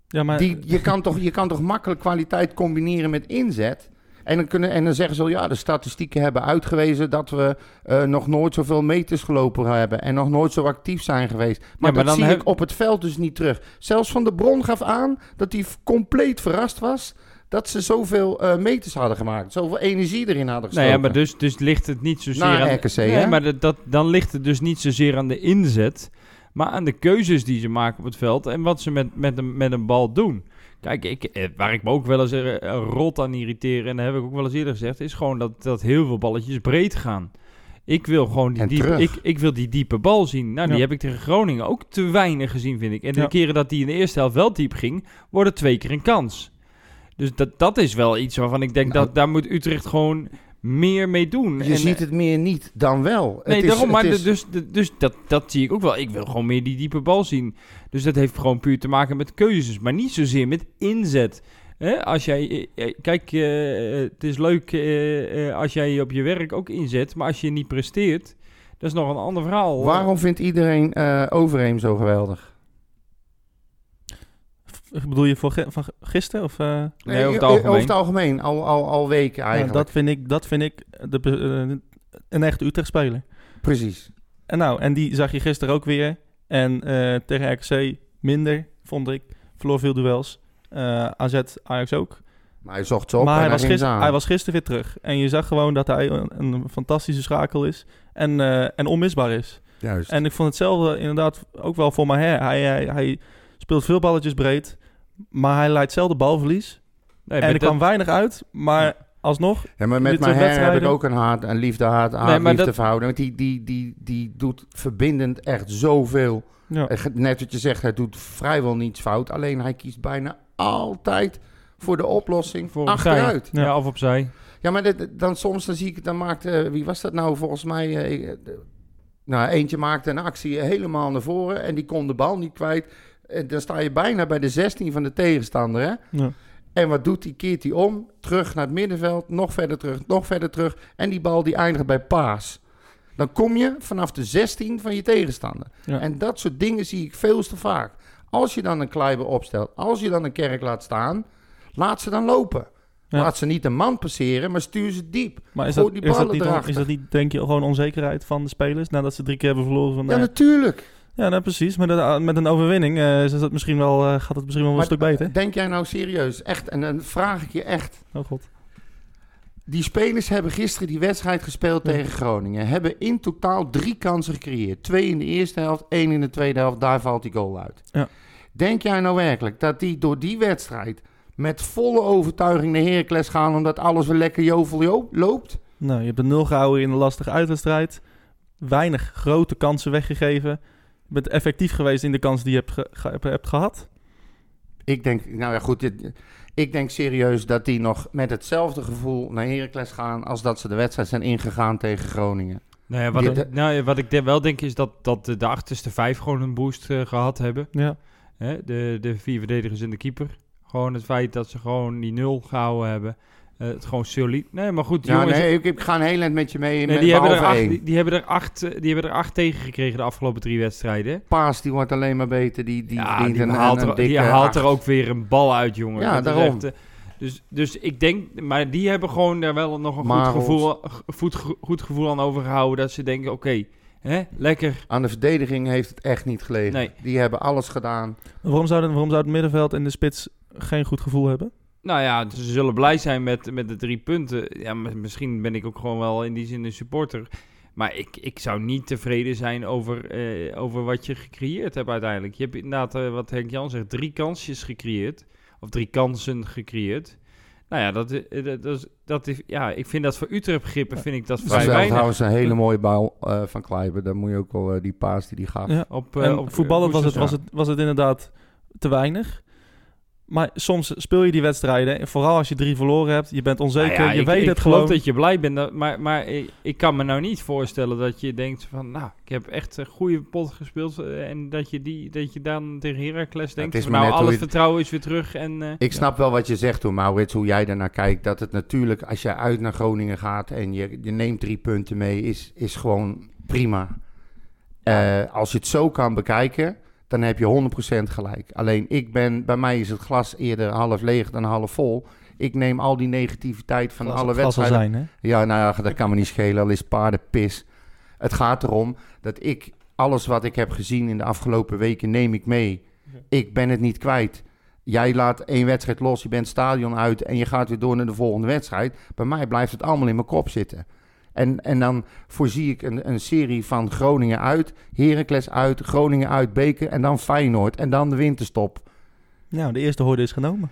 Ja, maar Die, je, kan toch, je kan toch makkelijk kwaliteit combineren met inzet. En dan, kunnen, en dan zeggen ze, ja, de statistieken hebben uitgewezen dat we eh, nog nooit zoveel meters gelopen hebben en nog nooit zo actief zijn geweest. Maar, maar dat dan zie heb- ik op het veld dus niet terug. Zelfs Van de Bron gaf aan dat hij compleet verrast was dat ze zoveel eh, meters hadden gemaakt. Zoveel energie erin hadden gestoken. Nee, ja, maar dus, dus ligt het niet zozeer aan... RKC, nee, hè? maar dat, dat, dan ligt het dus niet zozeer aan de inzet... maar aan de keuzes die ze maken op het veld... en wat ze met, met, een, met een bal doen. Kijk, ik, eh, waar ik me ook wel eens eh, rot aan irriteer... en dat heb ik ook wel eens eerder gezegd... is gewoon dat, dat heel veel balletjes breed gaan. Ik wil gewoon die, diepe, ik, ik wil die diepe bal zien. Nou, die Ja. heb ik tegen Groningen ook te weinig gezien, vind ik. En de Ja. keren dat die in de eerste helft wel diep ging... worden twee keer een kans. Dus dat, dat is wel iets waarvan ik denk... Nou, dat daar moet Utrecht gewoon meer mee doen. Je En, ziet het meer niet dan wel. Nee, Het is- daarom, maar het de- is- dus, dus dat, dat zie ik ook wel. Ik wil gewoon meer die diepe bal zien. Dus dat heeft gewoon puur te maken met keuzes, maar niet zozeer met inzet. Als jij, eh, eh, kijk, eh, het is leuk als jij je op je werk ook inzet, maar als je niet presteert, dat is nog een ander verhaal. Waarom vindt iedereen eh Overheem zo geweldig? Bedoel je voor van gisteren? Of, eh? Nee, over het Eh, algemeen. Over het algemeen, al, al, al weken Ja, eigenlijk. dat vind ik, dat vind ik de, eh, een echte Utrecht-speler. Precies. En nou, en die zag je gisteren ook weer. En eh, tegen RKC minder, vond ik. Verloor veel duels. Eh, AZ, Ajax ook. Maar hij zocht ze op maar en hij was, ging ze gister, aan. hij was gisteren weer terug. En je zag gewoon dat hij een, een fantastische schakel is. En, eh, en onmisbaar is. Juist. En ik vond hetzelfde inderdaad ook wel voor Maher. Hij, hij, hij speelt veel balletjes breed. Maar hij leidt zelden balverlies. Nee, en er dat- kwam weinig uit. Maar alsnog, Ja, maar met mijn her heb ik ook een, haat, een Nee, maar haat-liefde dat- verhouding. Want die, die, die, die doet verbindend echt zoveel. ja. Eh, Net wat je zegt, hij doet vrijwel niets fout. Alleen hij kiest bijna altijd voor de oplossing Voor achteruit. ja. Ja. of opzij. Ja, maar dit- dan soms dan zie ik, dan maakt, eh, wie was dat nou volgens mij? eh, de- nou, eentje maakte een actie helemaal naar voren en die kon de bal niet kwijt. En dan sta je bijna bij de 16 van de tegenstander, hè? Ja. En wat doet hij? Keert hij om, terug naar het middenveld, nog verder terug, nog verder terug. En die bal die eindigt bij paas. Dan kom je vanaf de 16 van je tegenstander. Ja. En dat soort dingen zie ik veel te vaak. Als je dan een Kleiber opstelt, als je dan een kerk laat staan, laat ze dan lopen. Ja. Laat ze niet een man passeren, maar stuur ze diep. Maar is Gooi dat, die is, dat niet, on- erachter. is dat niet, denk je, gewoon onzekerheid van de spelers? Nadat ze drie keer hebben verloren van... Ja, eh, natuurlijk. Ja nou, precies. Met, een- met een overwinning eh, is dat misschien wel, eh, gaat het misschien wel een stuk beter. Denk jij nou serieus, echt, en dan vraag ik je echt. Oh god. Die spelers hebben gisteren die wedstrijd gespeeld Ja. tegen Groningen. Hebben in totaal drie kansen gecreëerd. Twee in de eerste helft, één in de tweede helft. Daar valt die goal uit. Ja. Denk jij nou werkelijk dat die door die wedstrijd met volle overtuiging naar Heracles gaan... omdat alles weer lekker jovel jo- loopt? Nou, je hebt een nul gehouden in een lastige uitwedstrijd. Weinig grote kansen weggegeven. Je bent effectief geweest in de kansen die je hebt, ge- ge- hebt, hebt gehad. Ik denk, nou ja goed, dit- ik denk serieus dat die nog met hetzelfde gevoel naar Heracles gaan... als dat ze de wedstrijd zijn ingegaan tegen Groningen. Nou ja, wat, ik- nou, ja, wat ik de- wel denk is dat, dat de, de achterste vijf gewoon een boost eh, gehad hebben. Ja. Hè? De, de vier verdedigers en de keeper. Gewoon het feit dat ze gewoon die nul gehouden hebben. Eh, het gewoon solide. Nee, maar goed, Ja, jongens, nee, ik, ik ga een heel eind met je mee. nee, met die, hebben er acht, die, die hebben er acht, eh, die hebben er acht tegen gekregen de afgelopen drie wedstrijden. Paas, die wordt alleen maar beter. Die, die ja, die een, haalt, een, er, die haalt acht. er ook weer een bal uit, jongen. Ja, Dat daarom. echt, eh, dus, dus ik denk, maar die hebben gewoon daar wel nog een goed gevoel, goed, goed gevoel aan overgehouden. Dat ze denken, oké, hè, lekker. Aan de verdediging heeft het echt niet gelegen. Nee. Die hebben alles gedaan. Waarom zou, waarom zou het middenveld en de spits geen goed gevoel hebben? Nou ja, ze zullen blij zijn met, met de drie punten. Ja, misschien ben ik ook gewoon wel in die zin een supporter. Maar ik, ik zou niet tevreden zijn over, eh, over wat je gecreëerd hebt uiteindelijk. Je hebt inderdaad, eh, wat Henk Jan zegt, drie kansjes gecreëerd. Of drie kansen gecreëerd. Nou ja, dat, eh, dat, dat, is, dat is, ja, ik vind dat voor Utrecht begrippen vind ik dat Dat vrij weinig. trouwens een hele mooie bal eh, van Kleiber. Dan moet je ook wel die paas die die gaf. Ja. Op, eh, En op voetballend was het, was, het, was het inderdaad te weinig. Maar soms speel je die wedstrijden, en vooral als je drie verloren hebt, je bent onzeker, Nou ja, je ik, weet ik het geloof gewoon. dat je blij bent, maar, maar ik, ik kan me nou niet voorstellen dat je denkt van, nou, ik heb echt een goede pot gespeeld eh, en dat je, die, dat je dan tegen Heracles denkt van, maar nou, net al hoe het je- vertrouwen is weer terug en... eh, Ik snap wel wat je zegt toen, Maurits, hoe jij daarnaar kijkt. Dat het natuurlijk, als je uit naar Groningen gaat en je, je neemt drie punten mee, is, is gewoon prima. Eh, als je het zo kan bekijken, dan heb je 100% gelijk. Alleen ik ben, bij mij is het glas eerder half leeg dan half vol. Ik neem al die negativiteit van Glas- alle wedstrijden. zijn, hè? Ja, nou ja, dat kan me niet schelen, al is paardenpis. Het gaat erom dat ik alles wat ik heb gezien in de afgelopen weken neem ik mee. Ik ben het niet kwijt. Jij laat één wedstrijd los, je bent stadion uit en je gaat weer door naar de volgende wedstrijd. Bij mij blijft het allemaal in mijn kop zitten. En, en dan voorzie ik een, een serie van Groningen uit, Heracles uit, Groningen uit, Beker en dan Feyenoord en dan de winterstop. Nou, de eerste hoorde is genomen.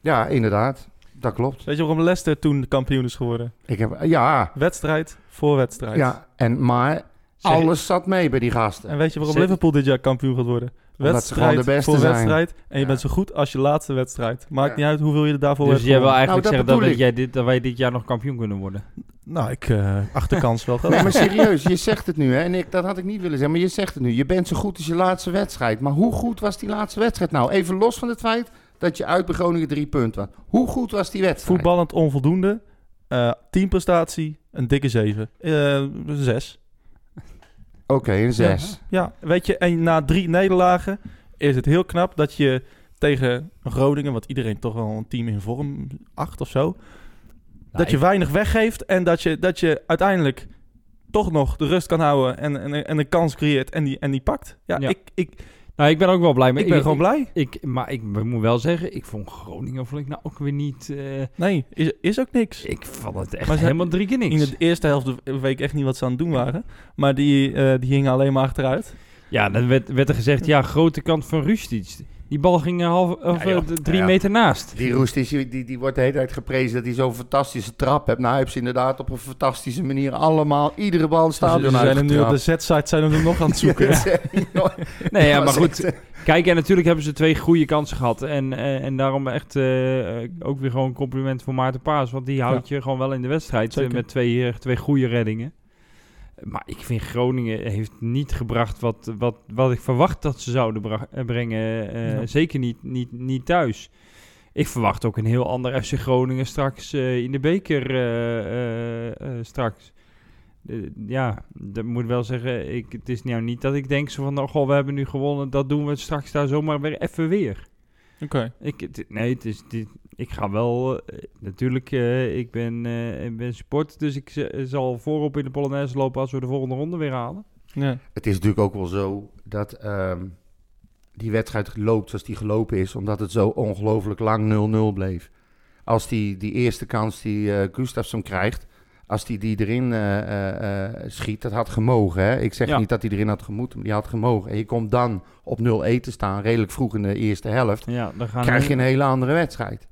Ja, inderdaad. Dat klopt. Weet je waarom Leicester toen kampioen is geworden? Ik heb, ja, Wedstrijd voor wedstrijd. ja en, maar alles zat mee bij die gasten. En weet je waarom Liverpool dit jaar kampioen gaat worden? Wedstrijd de beste voor zijn. wedstrijd. En je Ja. bent zo goed als je laatste wedstrijd. Maakt Ja. niet uit hoeveel je er daarvoor dus hebt jij wil eigenlijk Nou, dat zeggen dat, jij dit, dat wij dit jaar nog kampioen kunnen worden? Nou, ik uh, achterkans wel groot. Nee, maar serieus, je zegt het nu, hè? En ik, dat had ik niet willen zeggen, maar je zegt het nu. Je bent zo goed als je laatste wedstrijd. Maar hoe goed was die laatste wedstrijd nou? Even los van het feit dat je uit bij Groningen drie punten had. Hoe goed was die wedstrijd? Voetballend onvoldoende. eh teamprestatie, een dikke 7. Eh 6. Oké, een zes. Ja, weet je, en na drie nederlagen is het heel knap dat je tegen Groningen, wat iedereen toch wel een team in vorm acht of zo, dat je weinig weggeeft en dat je, dat je uiteindelijk toch nog de rust kan houden en, en, en een kans creëert en die, en die pakt. Ja, Ja. Ik, ik, Nou, ik ben ook wel blij mee. ik ben gewoon blij. Ik, maar ik moet wel zeggen, ik vond Groningen vond ik nou ook weer niet... eh, Nee, is, is ook niks. ik vond het echt Maar ze- helemaal drie keer niks. In de eerste helft weet ik echt niet wat ze aan het doen waren. Maar die, eh, die hingen alleen maar achteruit. Ja, dan werd, werd er gezegd, ja, grote kant van Rustic. Die bal ging een half, of, Ja, eh, drie Ja. meter naast. Die Roest is, die, die wordt de hele tijd geprezen dat hij zo'n fantastische trap heeft. Nou, hij heeft ze inderdaad op een fantastische manier allemaal, iedere bal het Ze, stadion ze zijn hem nu op de. Z-site zijn hem er nog aan het zoeken. (laughs) Ja, Nee, ja, maar goed. eh, Kijk, en natuurlijk hebben ze twee goede kansen gehad. En, eh, en daarom echt eh, eh, ook weer gewoon een compliment voor Maarten Paas. Want die houdt je gewoon wel in de wedstrijd. eh, Zeker. met twee, eh, twee goede reddingen. Maar ik vind Groningen heeft niet gebracht wat, wat, wat ik verwacht dat ze zouden eh, brengen. eh, Ja. Zeker niet, niet, niet thuis. Ik verwacht ook een heel ander FC Groningen straks eh, in de beker straks. Ja, dat moet wel zeggen, ik, het is nou niet dat ik denk zo van, oh, goh, we hebben nu gewonnen, dat doen we straks daar zomaar weer even weer. Oké. Ik, het- nee, het is, dit, ik ga wel, eh, natuurlijk, eh, ik, ben, eh, ik ben supporter, dus ik zal voorop in de Polonaise lopen als we de volgende ronde weer halen. Ja. Het is natuurlijk ook wel zo dat ehm, die wedstrijd loopt zoals die gelopen is, omdat het zo ongelooflijk lang 0-0 bleef. Als die, die eerste kans die eh Gustafsson krijgt, als die die erin eh, eh, eh, schiet, dat had gemogen. Hè? Ik zeg Ja. niet dat hij erin had gemoeten, maar die had gemogen. En je komt dan op 0-1 te staan, redelijk vroeg in de eerste helft, Ja, dan gaan krijg je een hele andere wedstrijd.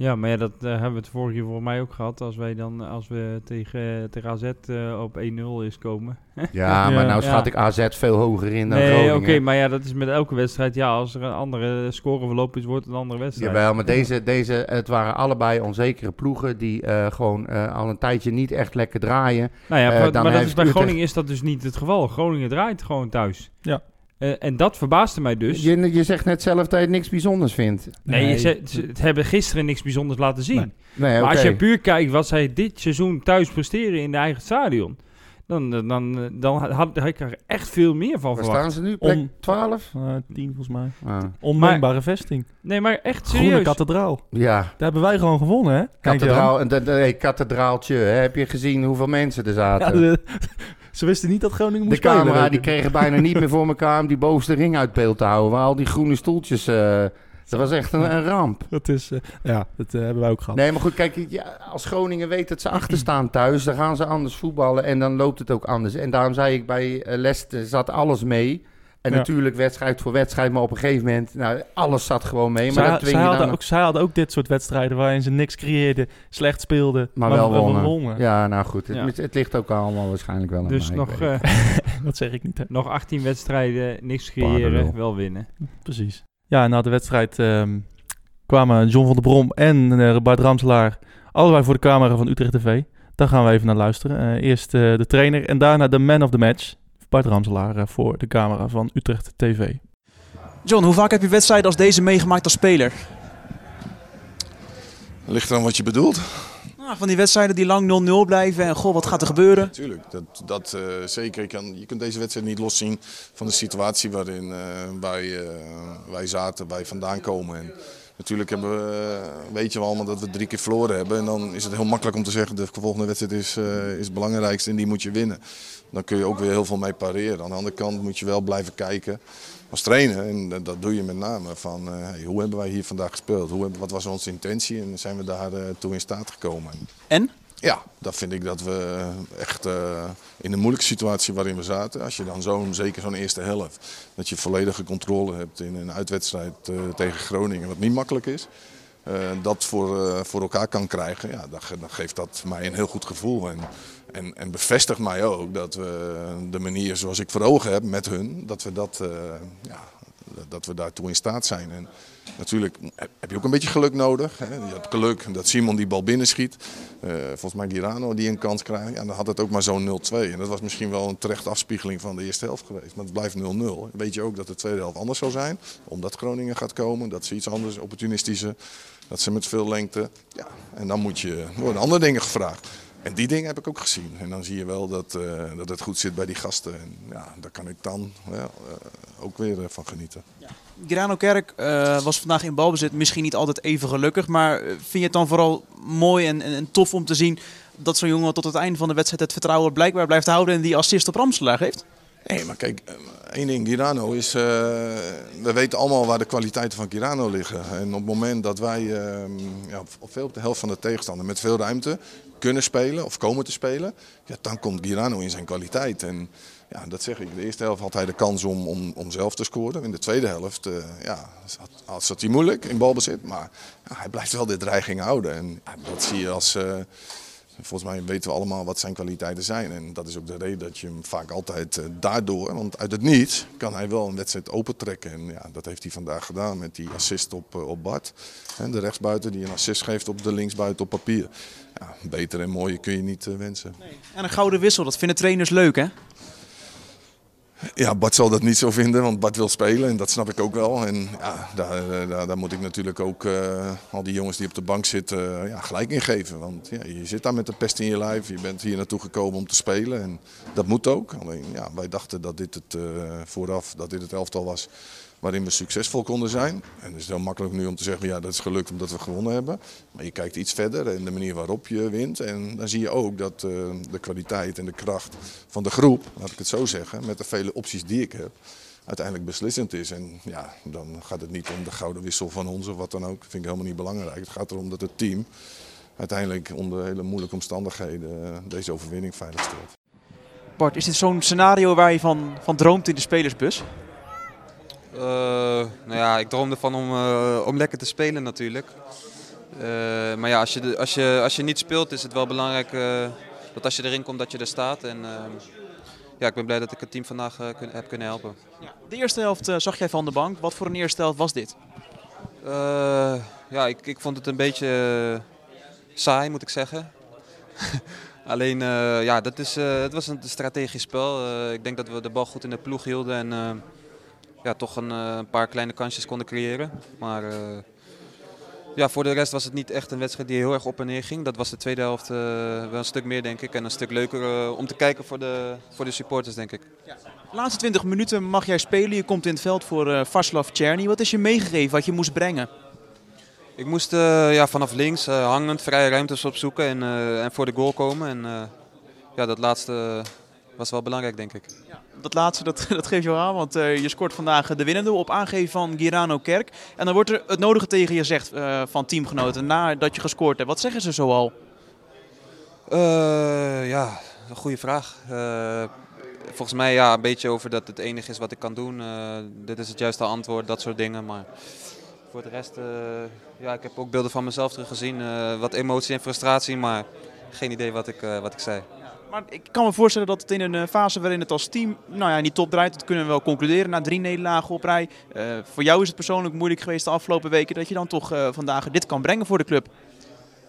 Ja, maar ja, dat eh, hebben we het vorige keer voor mij ook gehad. Als wij dan, als we tegen, tegen AZ eh, op 1-0 is komen. (laughs) Ja, maar Ja. nou schat Ja. ik AZ veel hoger in dan nee, Groningen. oké, maar ja, dat is met elke wedstrijd. Ja, als er een andere scoreverloop is, wordt het een andere wedstrijd. Jawel, maar deze, deze, het waren allebei onzekere ploegen die eh, gewoon eh, al een tijdje niet echt lekker draaien. Nou ja, Eh, maar, dan maar dat is bij Groningen is dat dus niet het geval. Groningen draait gewoon thuis. Ja. Eh, en dat verbaasde mij dus. Je, je zegt net zelf dat je niks bijzonders vindt. nee, ze, ze hebben gisteren niks bijzonders laten zien. Nee. Nee, Maar als je puur kijkt wat zij dit seizoen thuis presteren in de eigen stadion, dan, dan, dan, dan had, had ik er echt veel meer van Waar verwacht. staan ze nu? Plek Om- 12? Eh, tien volgens mij. Ah. Vesting. Nee, maar echt Groene serieus. kathedraal. Ja, Daar hebben wij gewoon gewonnen, hè? Kathedraal, en dat- nee, kathedraaltje. Hè? Heb je gezien hoeveel mensen er Ja, zaten? de- ze wisten niet dat Groningen de moest spelen. camera die kregen bijna niet meer voor elkaar om die bovenste ring uit beeld te houden. Waar al die groene stoeltjes... eh, dat was echt een, een ramp. Dat is, eh, ja, dat eh, hebben wij ook gehad. Nee, maar goed, kijk, ja, als Groningen weet dat ze achter staan thuis, dan gaan ze anders voetballen en dan loopt het ook anders. En daarom zei ik bij Leicester zat alles mee. En Ja. natuurlijk wedstrijd voor wedstrijd, maar op een gegeven moment, nou, alles zat gewoon mee. Maar zij, dat dwing zij je hadden dan... ook, zij hadden ook dit soort wedstrijden waarin ze niks creëerden, slecht speelden, Maar wel wonnen. wonnen. Ja, nou goed, het, Ja. het, het ligt ook allemaal waarschijnlijk wel aan Dus mij, nog, eh, (laughs) Dat zeg ik niet, hè? nog 18 wedstrijden, niks creëren, wel winnen. Precies. Ja, na de wedstrijd ehm, kwamen John van der Brom en eh, Bart Ramselaar allebei voor de camera van Utrecht TV. Daar gaan we even naar luisteren. Eh, eerst eh, de trainer en daarna de man of the match. Bart Ramselaar eh, voor de camera van Utrecht TV. John, hoe vaak heb je wedstrijden als deze meegemaakt als speler? Ligt eraan wat je bedoelt. Nou, van die wedstrijden die lang 0-0 blijven en goh, wat gaat er gebeuren? Natuurlijk, dat, dat eh, zeker. Je, kan, je kunt deze wedstrijd niet loszien van de situatie waarin eh, wij, wij zaten, wij vandaan komen. En natuurlijk hebben we, weet je wel allemaal dat we drie keer verloren hebben. En dan is het heel makkelijk om te zeggen, de volgende wedstrijd is, eh, is het belangrijkste en die moet je winnen. Dan kun je ook weer heel veel mee pareren. Aan de andere kant moet je wel blijven kijken als trainer. En dat- doe je met name van, eh, hey, hoe hebben wij hier vandaag gespeeld? Hoe hebben, wat was onze intentie en zijn we daar eh, toe in staat gekomen? En? Ja, dat vind ik dat we echt eh, in een moeilijke situatie waarin we zaten. Als je dan zo'n, zeker zo'n eerste helft, dat je volledige controle hebt in een uitwedstrijd tegen Groningen, wat niet makkelijk is. dat voor, voor elkaar kan krijgen, ja, dan geeft dat mij een heel goed gevoel. En, en, en bevestigt mij ook dat we de manier zoals ik voor ogen heb met hun, dat we, dat, eh, ja, dat we daartoe in staat zijn. En natuurlijk heb je ook een beetje geluk nodig. Hè. Je hebt geluk dat Simon die bal binnenschiet. Eh volgens mij Girano die een kans krijgt. Ja, dan had het ook maar zo'n 0-2. En dat was misschien wel een terechte afspiegeling van de eerste helft geweest. Maar het blijft 0-0. Weet je ook dat de tweede helft anders zou zijn. Omdat Groningen gaat komen. Dat ze iets anders, opportunistische. Dat ze met veel lengte. Ja, en dan moet je, worden andere dingen gevraagd. En die dingen heb ik ook gezien. En dan zie je wel dat, eh, dat het goed zit bij die gasten. En ja, daar kan ik dan ja, eh, ook weer eh, van genieten. Grano Kerk was vandaag in balbezit misschien niet altijd even gelukkig, maar vind je het dan vooral mooi en, en, en tof om te zien dat zo'n jongen tot het einde van de wedstrijd het vertrouwen blijkbaar blijft houden en die assist op Ramselaar geeft? Nee, maar kijk, één ding, Girano is. we weten allemaal waar de kwaliteiten van Girano liggen. En op het moment dat wij ja, op veel op de helft van de tegenstander met veel ruimte kunnen spelen of komen te spelen, ja, dan komt Girano in zijn kwaliteit. En ja, dat zeg ik. De eerste helft had hij de kans om, om, om zelf te scoren. In de tweede helft eh, ja, zat, had- zat hij moeilijk in balbezit. Maar hij blijft wel de dreiging houden. En dat zie je als. eh, Volgens mij weten we allemaal wat zijn kwaliteiten zijn. En dat is ook de reden dat je hem vaak altijd eh, daardoor, want uit het niets, kan hij wel een wedstrijd opentrekken. En ja, dat heeft hij vandaag gedaan met die assist op, eh, op Bart. Hè, de rechtsbuiten die een assist geeft op de linksbuiten op papier. Ja, beter en mooier kun je niet eh, wensen. En een gouden wissel, dat vinden trainers leuk hè? Ja, Bart zal dat niet zo vinden, want Bart wil spelen en dat snap ik ook wel. En ja, daar, daar, daar moet ik natuurlijk ook eh, al die jongens die op de bank zitten eh, ja, gelijk in geven. Want ja, je zit daar met de pest in je lijf, je bent hier naartoe gekomen om te spelen en dat moet ook. Alleen ja, wij dachten dat dit het eh, vooraf, dat dit het elftal was waarin we succesvol konden zijn. En het is heel makkelijk nu om te zeggen, ja dat is gelukt omdat we gewonnen hebben. Maar je kijkt iets verder en de manier waarop je wint. En dan zie je ook dat eh, de kwaliteit en de kracht van de groep, laat ik het zo zeggen, met de vele opties die ik heb, uiteindelijk beslissend is. En ja, dan gaat het niet om de gouden wissel van ons of wat dan ook. Dat vind ik helemaal niet belangrijk. Het gaat erom dat het team uiteindelijk onder hele moeilijke omstandigheden eh, deze overwinning veilig stelt. Bart, is dit zo'n scenario waar je van, van droomt in de spelersbus? Eh, nou ja, ik droom ervan om, eh, om lekker te spelen natuurlijk. Eh, maar ja, als je, als, je, als je niet speelt is het wel belangrijk dat als je erin komt dat je er staat. En eh, ja, ik ben blij dat ik het team vandaag kun- heb kunnen helpen. De eerste helft zag jij van de bank. Wat voor een eerste helft was dit? Ja, ik, ik vond het een beetje saai moet ik zeggen. (laughs) Alleen, ja, dat is, het was een strategisch spel. Ik denk dat we de bal goed in de ploeg hielden. En, eh, ja, toch een, eh, een paar kleine kansjes konden creëren. Maar eh, ja, voor de rest was het niet echt een wedstrijd die heel erg op en neer ging. Dat was de tweede helft eh, wel een stuk meer, denk ik. En een stuk leuker om te kijken voor de, voor de supporters, denk ik. De laatste 20 minuten mag jij spelen. Je komt in het veld voor eh Vaslav Czerny. Wat is je meegegeven wat je moest brengen? Ik moest ja, vanaf links hangend vrije ruimtes opzoeken en, en voor de goal komen. En ja, dat laatste was wel belangrijk, denk ik. Dat laatste dat, (laughs) dat geeft jou aan, want eh, je scoort vandaag de winnende op aangeven van Girano Kerk. En dan wordt er het nodige tegen je gezegd eh, van teamgenoten nadat je gescoord hebt. Wat zeggen ze zoal? Eh, ja, een goede vraag. Eh, volgens mij ja, een beetje over dat het enige is wat ik kan doen. Eh, dit is het juiste antwoord, dat soort dingen. Maar voor de rest, eh, ja, ik heb ook beelden van mezelf teruggezien. Eh, wat emotie en frustratie, maar geen idee wat ik, eh, wat ik zei. Maar ik kan me voorstellen dat het in een eh, fase waarin het als team nou ja, niet top draait, dat kunnen we wel concluderen na drie nederlagen op rij. Eh, voor jou is het persoonlijk moeilijk geweest de afgelopen weken dat je dan toch eh, vandaag dit kan brengen voor de club.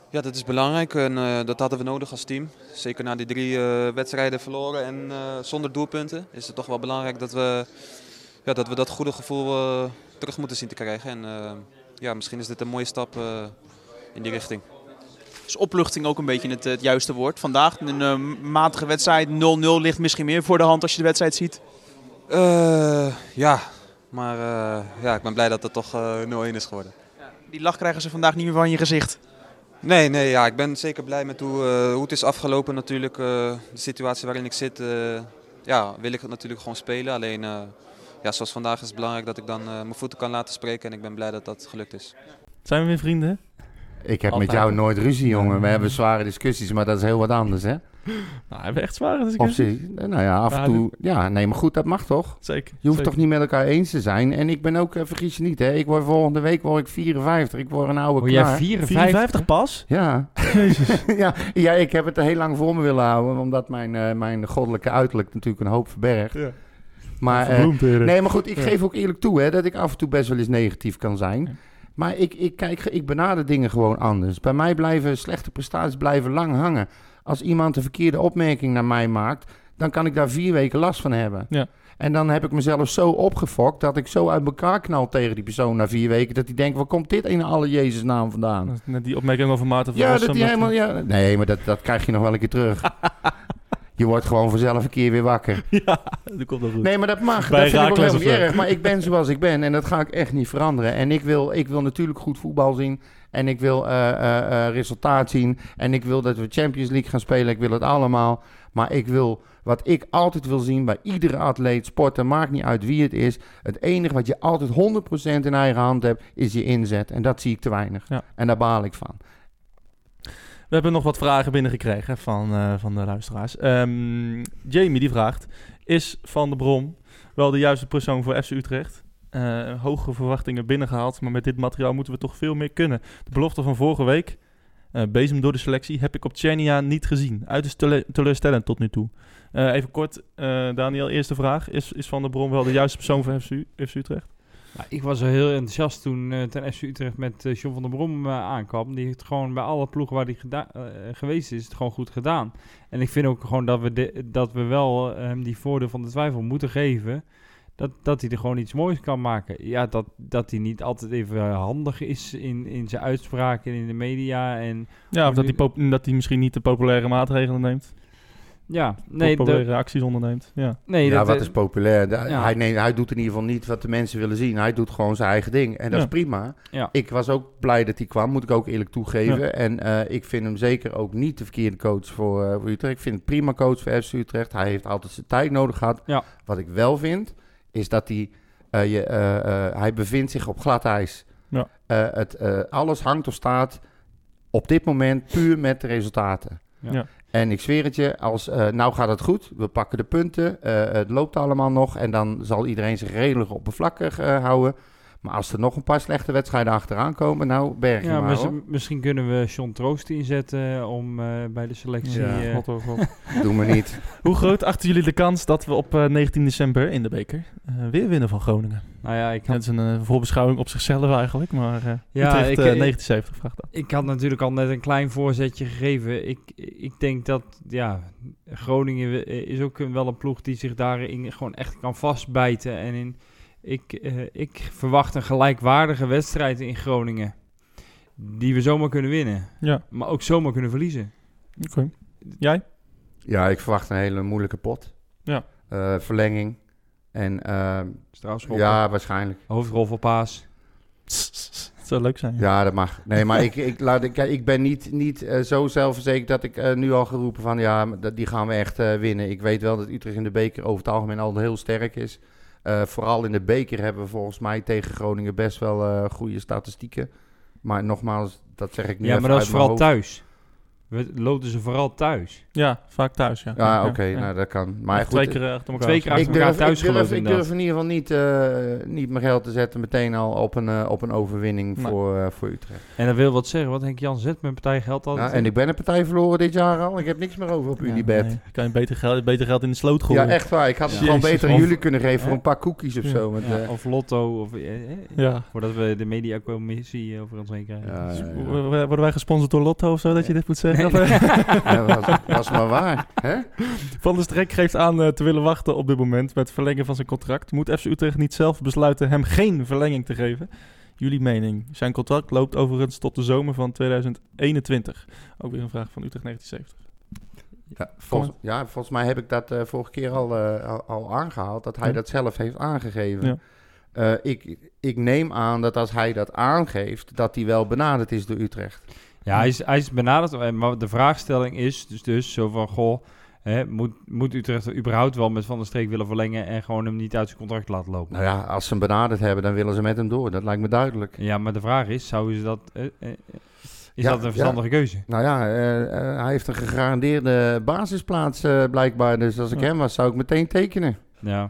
Ja, dat is belangrijk en dat hadden we nodig als team. Zeker na die drie wedstrijden verloren en zonder doelpunten is het toch wel belangrijk dat we ja, dat, we dat goede gevoel terug moeten zien te krijgen. En ja, misschien is dit een mooie stap in die richting. Is opluchting ook een beetje het, het juiste woord. Vandaag een eh, matige wedstrijd, 0-0 ligt misschien meer voor de hand als je de wedstrijd ziet. Eh, ja, maar eh, ja, ik ben blij dat het toch eh 0-1 is geworden. Die lach krijgen ze vandaag niet meer van je gezicht. Nee, nee ja, ik ben zeker blij met hoe, hoe het is afgelopen natuurlijk. eh, de situatie waarin ik zit, eh, ja, wil ik het natuurlijk gewoon spelen. Alleen, eh, ja, zoals vandaag is het belangrijk dat ik dan eh, mijn voeten kan laten spreken. En ik ben blij dat dat gelukt is. Zijn we weer vrienden? Ik heb Altijd. met jou nooit ruzie, jongen. We hebben zware discussies, maar dat is heel wat anders, hè? Nou, hebben we echt zware Of discussies? zie, nou ja, af en toe. Ja, nee, maar goed, dat mag toch? Zeker. Je hoeft zeker. toch niet met elkaar eens te zijn. En ik ben ook, eh, vergis je niet, hè? Ik word volgende week word ik 54. Ik word een oude Word jij knaar. 54? 54 pas? Ja. (laughs) ja, ja, ik heb het er heel lang voor me willen houden, omdat mijn, eh, mijn goddelijke uiterlijk natuurlijk een hoop verbergt. Ja. Maar, eh, eerder. nee, maar goed, ik Ja. geef ook eerlijk toe hè, dat ik af en toe best wel eens negatief kan zijn. Maar ik, ik, kijk, ik benader dingen gewoon anders. Bij mij blijven slechte prestaties blijven lang hangen. Als iemand een verkeerde opmerking naar mij maakt, dan kan ik daar vier weken last van hebben. Ja. En dan heb ik mezelf zo opgefokt dat ik zo uit elkaar knal tegen die persoon na vier weken. Dat die denkt, waar komt dit in alle Jezus naam vandaan? Net die opmerking over Maarten van Ja, dat die helemaal. Ja, nee, maar dat, dat krijg je nog wel een keer terug. (laughs) je wordt gewoon vanzelf een keer weer wakker. (laughs) Ja, dat komt wel goed. Nee, maar dat mag. Bij dat vind ik ook Raakles helemaal of niet zo. erg. Maar ik ben zoals ik ben en dat ga ik echt niet veranderen. En ik wil, ik wil natuurlijk goed voetbal zien. En ik wil eh, eh, eh, resultaat zien. En ik wil dat we Champions League gaan spelen. Ik wil het allemaal. Maar ik wil, wat ik altijd wil zien bij iedere atleet, sporter, maakt niet uit wie het is. Het enige wat je altijd 100% in eigen hand hebt, is je inzet. En dat zie ik te weinig. Ja. En daar baal ik van. We hebben nog wat vragen binnengekregen van, eh, van de luisteraars. Ehm, Jamie die vraagt: Is Van der Brom wel de juiste persoon voor FC Utrecht? Eh, hoge verwachtingen binnengehaald, maar met dit materiaal moeten we toch veel meer kunnen. De belofte van vorige week, eh, bezem door de selectie, heb ik op Tjernia niet gezien. Uiterst tele- teleurstellend tot nu toe. Even kort, Daniel, eerste vraag. Is, is Van der Brom wel de juiste persoon voor FC, FC Utrecht? Nou, ik was heel enthousiast toen eh ten FC Utrecht met eh John van der Brom eh, aankwam. Die heeft gewoon bij alle ploegen waar hij geweest is, het gewoon goed gedaan. En ik vind ook gewoon dat we, de- dat we wel hem die voordeel van de twijfel moeten geven. Dat, dat hij er gewoon iets moois kan maken. Ja, dat, dat hij niet altijd even handig is in, in zijn uitspraken in de media. En Ja, of dat hij, dat hij misschien niet de populaire maatregelen neemt. Ja, nee, populaire dat- acties onderneemt. Ja. nee ja, dat, wat eh, is populair? Ja. hij, neemt, hij doet in ieder geval niet wat de mensen willen zien. Hij doet gewoon zijn eigen ding. En dat Ja. is prima. Ja. Ik was ook blij dat hij kwam, moet ik ook eerlijk toegeven. En eh, ik vind hem zeker ook niet de verkeerde coach voor, eh, voor Utrecht. Ik vind het prima coach voor FC Utrecht. Hij heeft altijd zijn tijd nodig gehad. Ja. Wat ik wel vind, is dat hij, eh, je, eh, eh, hij bevindt zich op glad ijs. Ja. Eh, het, eh, alles hangt of staat op dit moment puur met de resultaten. Ja. En ik zweer het je, als, eh, nou gaat het goed, we pakken de punten, eh, het loopt allemaal nog en dan zal iedereen zich redelijk oppervlakkig eh, houden. Maar als er nog een paar slechte wedstrijden achteraan komen, nou berg je ja, maar mis- hoor. misschien kunnen we John Troost inzetten om eh, bij de selectie... Ja, eh, God, oh God. (laughs) Doe me niet. (laughs) Hoe groot achten jullie de kans dat we op eh, 19 december in de beker eh, weer winnen van Groningen? nou ja, ik Dat had is een eh, voorbeschouwing op zichzelf eigenlijk, maar eh Ja, Utrecht, ik- eh, ik- 1970 vraagt dat. Ik had natuurlijk al net een klein voorzetje gegeven. Ik, ik denk dat ja, Groningen is ook wel een ploeg die zich daarin gewoon echt kan vastbijten. En in, Ik, eh, ik verwacht een gelijkwaardige wedstrijd in Groningen. Die we zomaar kunnen winnen. Ja, Maar ook zomaar kunnen verliezen. oké. Jij? Ja, ik verwacht een hele moeilijke pot. Ja. Eh, verlenging. En eh, ja, waarschijnlijk. Hoofdrol voor Paas. Het (laughs) zou leuk zijn. Ja, dat mag. Nee, maar ik, ik, laat, ik, ik ben niet, niet eh, zo zelfverzekerd dat ik nu al geroepen van ja, die gaan we echt eh, winnen. Ik weet wel dat Utrecht in de beker over het algemeen al heel sterk is. Eh, vooral in de beker hebben we volgens mij tegen Groningen best wel eh, goede statistieken. Maar nogmaals, dat zeg ik nu Ja, maar dat is vooral hoofd. thuis. We loten ze vooral thuis. Ja, vaak thuis, ja. Ja, oké, ja. nou dat kan. Maar goed, twee keer achter elkaar. Twee keer Ja. ik achter elkaar durf, thuis ik, durf, geloof ik inderdaad. durf in ieder geval niet, eh, niet mijn geld te zetten meteen al op een, eh, op een overwinning Nee. voor, eh, voor Utrecht. En dat wil wat zeggen. Wat Henk Jan zet mijn partij geld altijd. Ja, en ik ben een partij verloren dit jaar al. Ik heb niks meer over op Ja, Unibet. nee. Kan je beter geld, beter geld in de sloot Ja, gooien. echt waar. Ik had het Ja. gewoon Jezus, beter aan jullie kunnen geven voor een paar cookies of Ja. zo. Ja, eh, of Lotto. Of, eh, eh, Ja. Voordat we de mediacommissie over ons heen krijgen. ja, ja, ja. Worden wij gesponsord door Lotto of zo, dat je dit moet zeggen? Nee. Eh? (laughs) Ja, (laughs) was, was maar waar. Hè? Van der Streek geeft aan eh, te willen wachten op dit moment met verlengen van zijn contract. Moet FC Utrecht niet zelf besluiten hem geen verlenging te geven? Jullie mening. Zijn contract loopt overigens tot de zomer van 2021. Ook weer een vraag van Utrecht 1970. Ja, volgens, ja, volgens mij heb ik dat eh, vorige keer al, eh, al, al aangehaald. Dat hij Ja. dat zelf heeft aangegeven. Ja. Eh, ik, ik neem aan dat als hij dat aangeeft, dat hij wel benaderd is door Utrecht. Ja, hij is, hij is benaderd. eh, Maar de vraagstelling is dus, dus zo van... Goh, hè, moet, moet Utrecht er überhaupt wel met Van der Streek willen verlengen... en gewoon hem niet uit zijn contract laten lopen? Nou ja, als ze hem benaderd hebben, dan willen ze met hem door. Dat lijkt me duidelijk. Ja, maar de vraag is, zouden ze dat... eh, eh, is Ja, dat een verstandige keuze? Nou ja, hij heeft een gegarandeerde basisplaats eh, blijkbaar. Dus als ik Ja. hem was, zou ik meteen tekenen. Ja.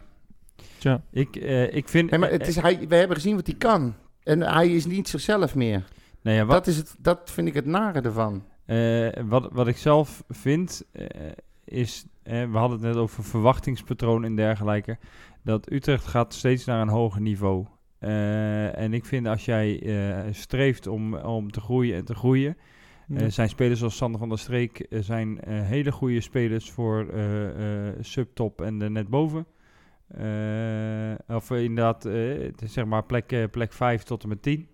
Tja. Ik, eh, ik vind... Nee, maar het is, hij, we hebben gezien wat hij kan. En hij is niet zichzelf meer. Nee, ja, wat, Dat, is het, dat vind ik het nare ervan. Eh, wat, wat ik zelf vind, eh, is, eh, we hadden het net over verwachtingspatroon en dergelijke, dat Utrecht gaat steeds naar een hoger niveau. En ik vind als jij streeft om, om te groeien en te groeien, eh, zijn spelers als Sander van der Streek zijn hele goede spelers voor subtop en de net boven. Of inderdaad, zeg maar plek, plek 5 tot en met 10.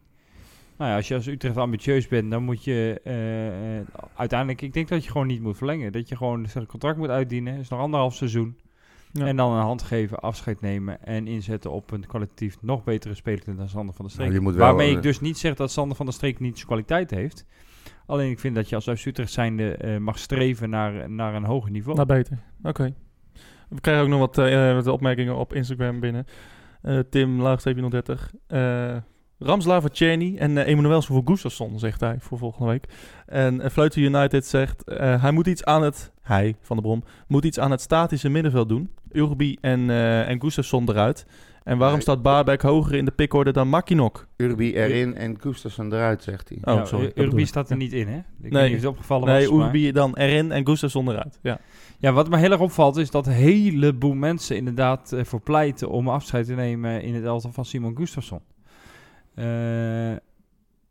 Nou ja, als je als Utrecht ambitieus bent, dan moet je eh, eh, uiteindelijk, ik denk dat je gewoon niet moet verlengen. Dat je gewoon zeg, contract moet uitdienen. Het is nog anderhalf seizoen. Ja. En dan een hand geven, afscheid nemen en inzetten op een kwalitatief nog betere speler dan Sander van der Streek. Nou, je moet wel, Waarmee eh, ik dus niet zeg dat Sander van der Streek niet zijn kwaliteit heeft. Alleen ik vind dat je als FC Utrecht zijnde eh, mag streven naar, naar een hoger niveau. Nou, beter. Oké. We krijgen ook nog wat, eh, wat opmerkingen op Instagram binnen. Eh, Tim, laagstreepje 030. Eh Ramslav voor Cheney en uh, Emanuel voor Gustafsson, zegt hij, voor volgende week. En uh, Fluiten United zegt, eh, hij moet iets aan het, hij, Van de Brom, moet iets aan het statische middenveld doen. Urbi en, uh, en Gustafsson eruit. En waarom Nee. staat Baarbek hoger in de pickorde dan Makinok? Urbi erin en Gustafsson eruit, zegt hij. Oh, Ja, sorry. Urbi staat er niet in, hè? Ik Nee. niet het opgevallen Nee, was. maar- Urbi dan erin en Gustafsson eruit. Ja. Ja, wat me heel erg opvalt is dat een heleboel mensen inderdaad eh, voor pleiten om afscheid te nemen in het elftal van Simon Gustafsson. Eh,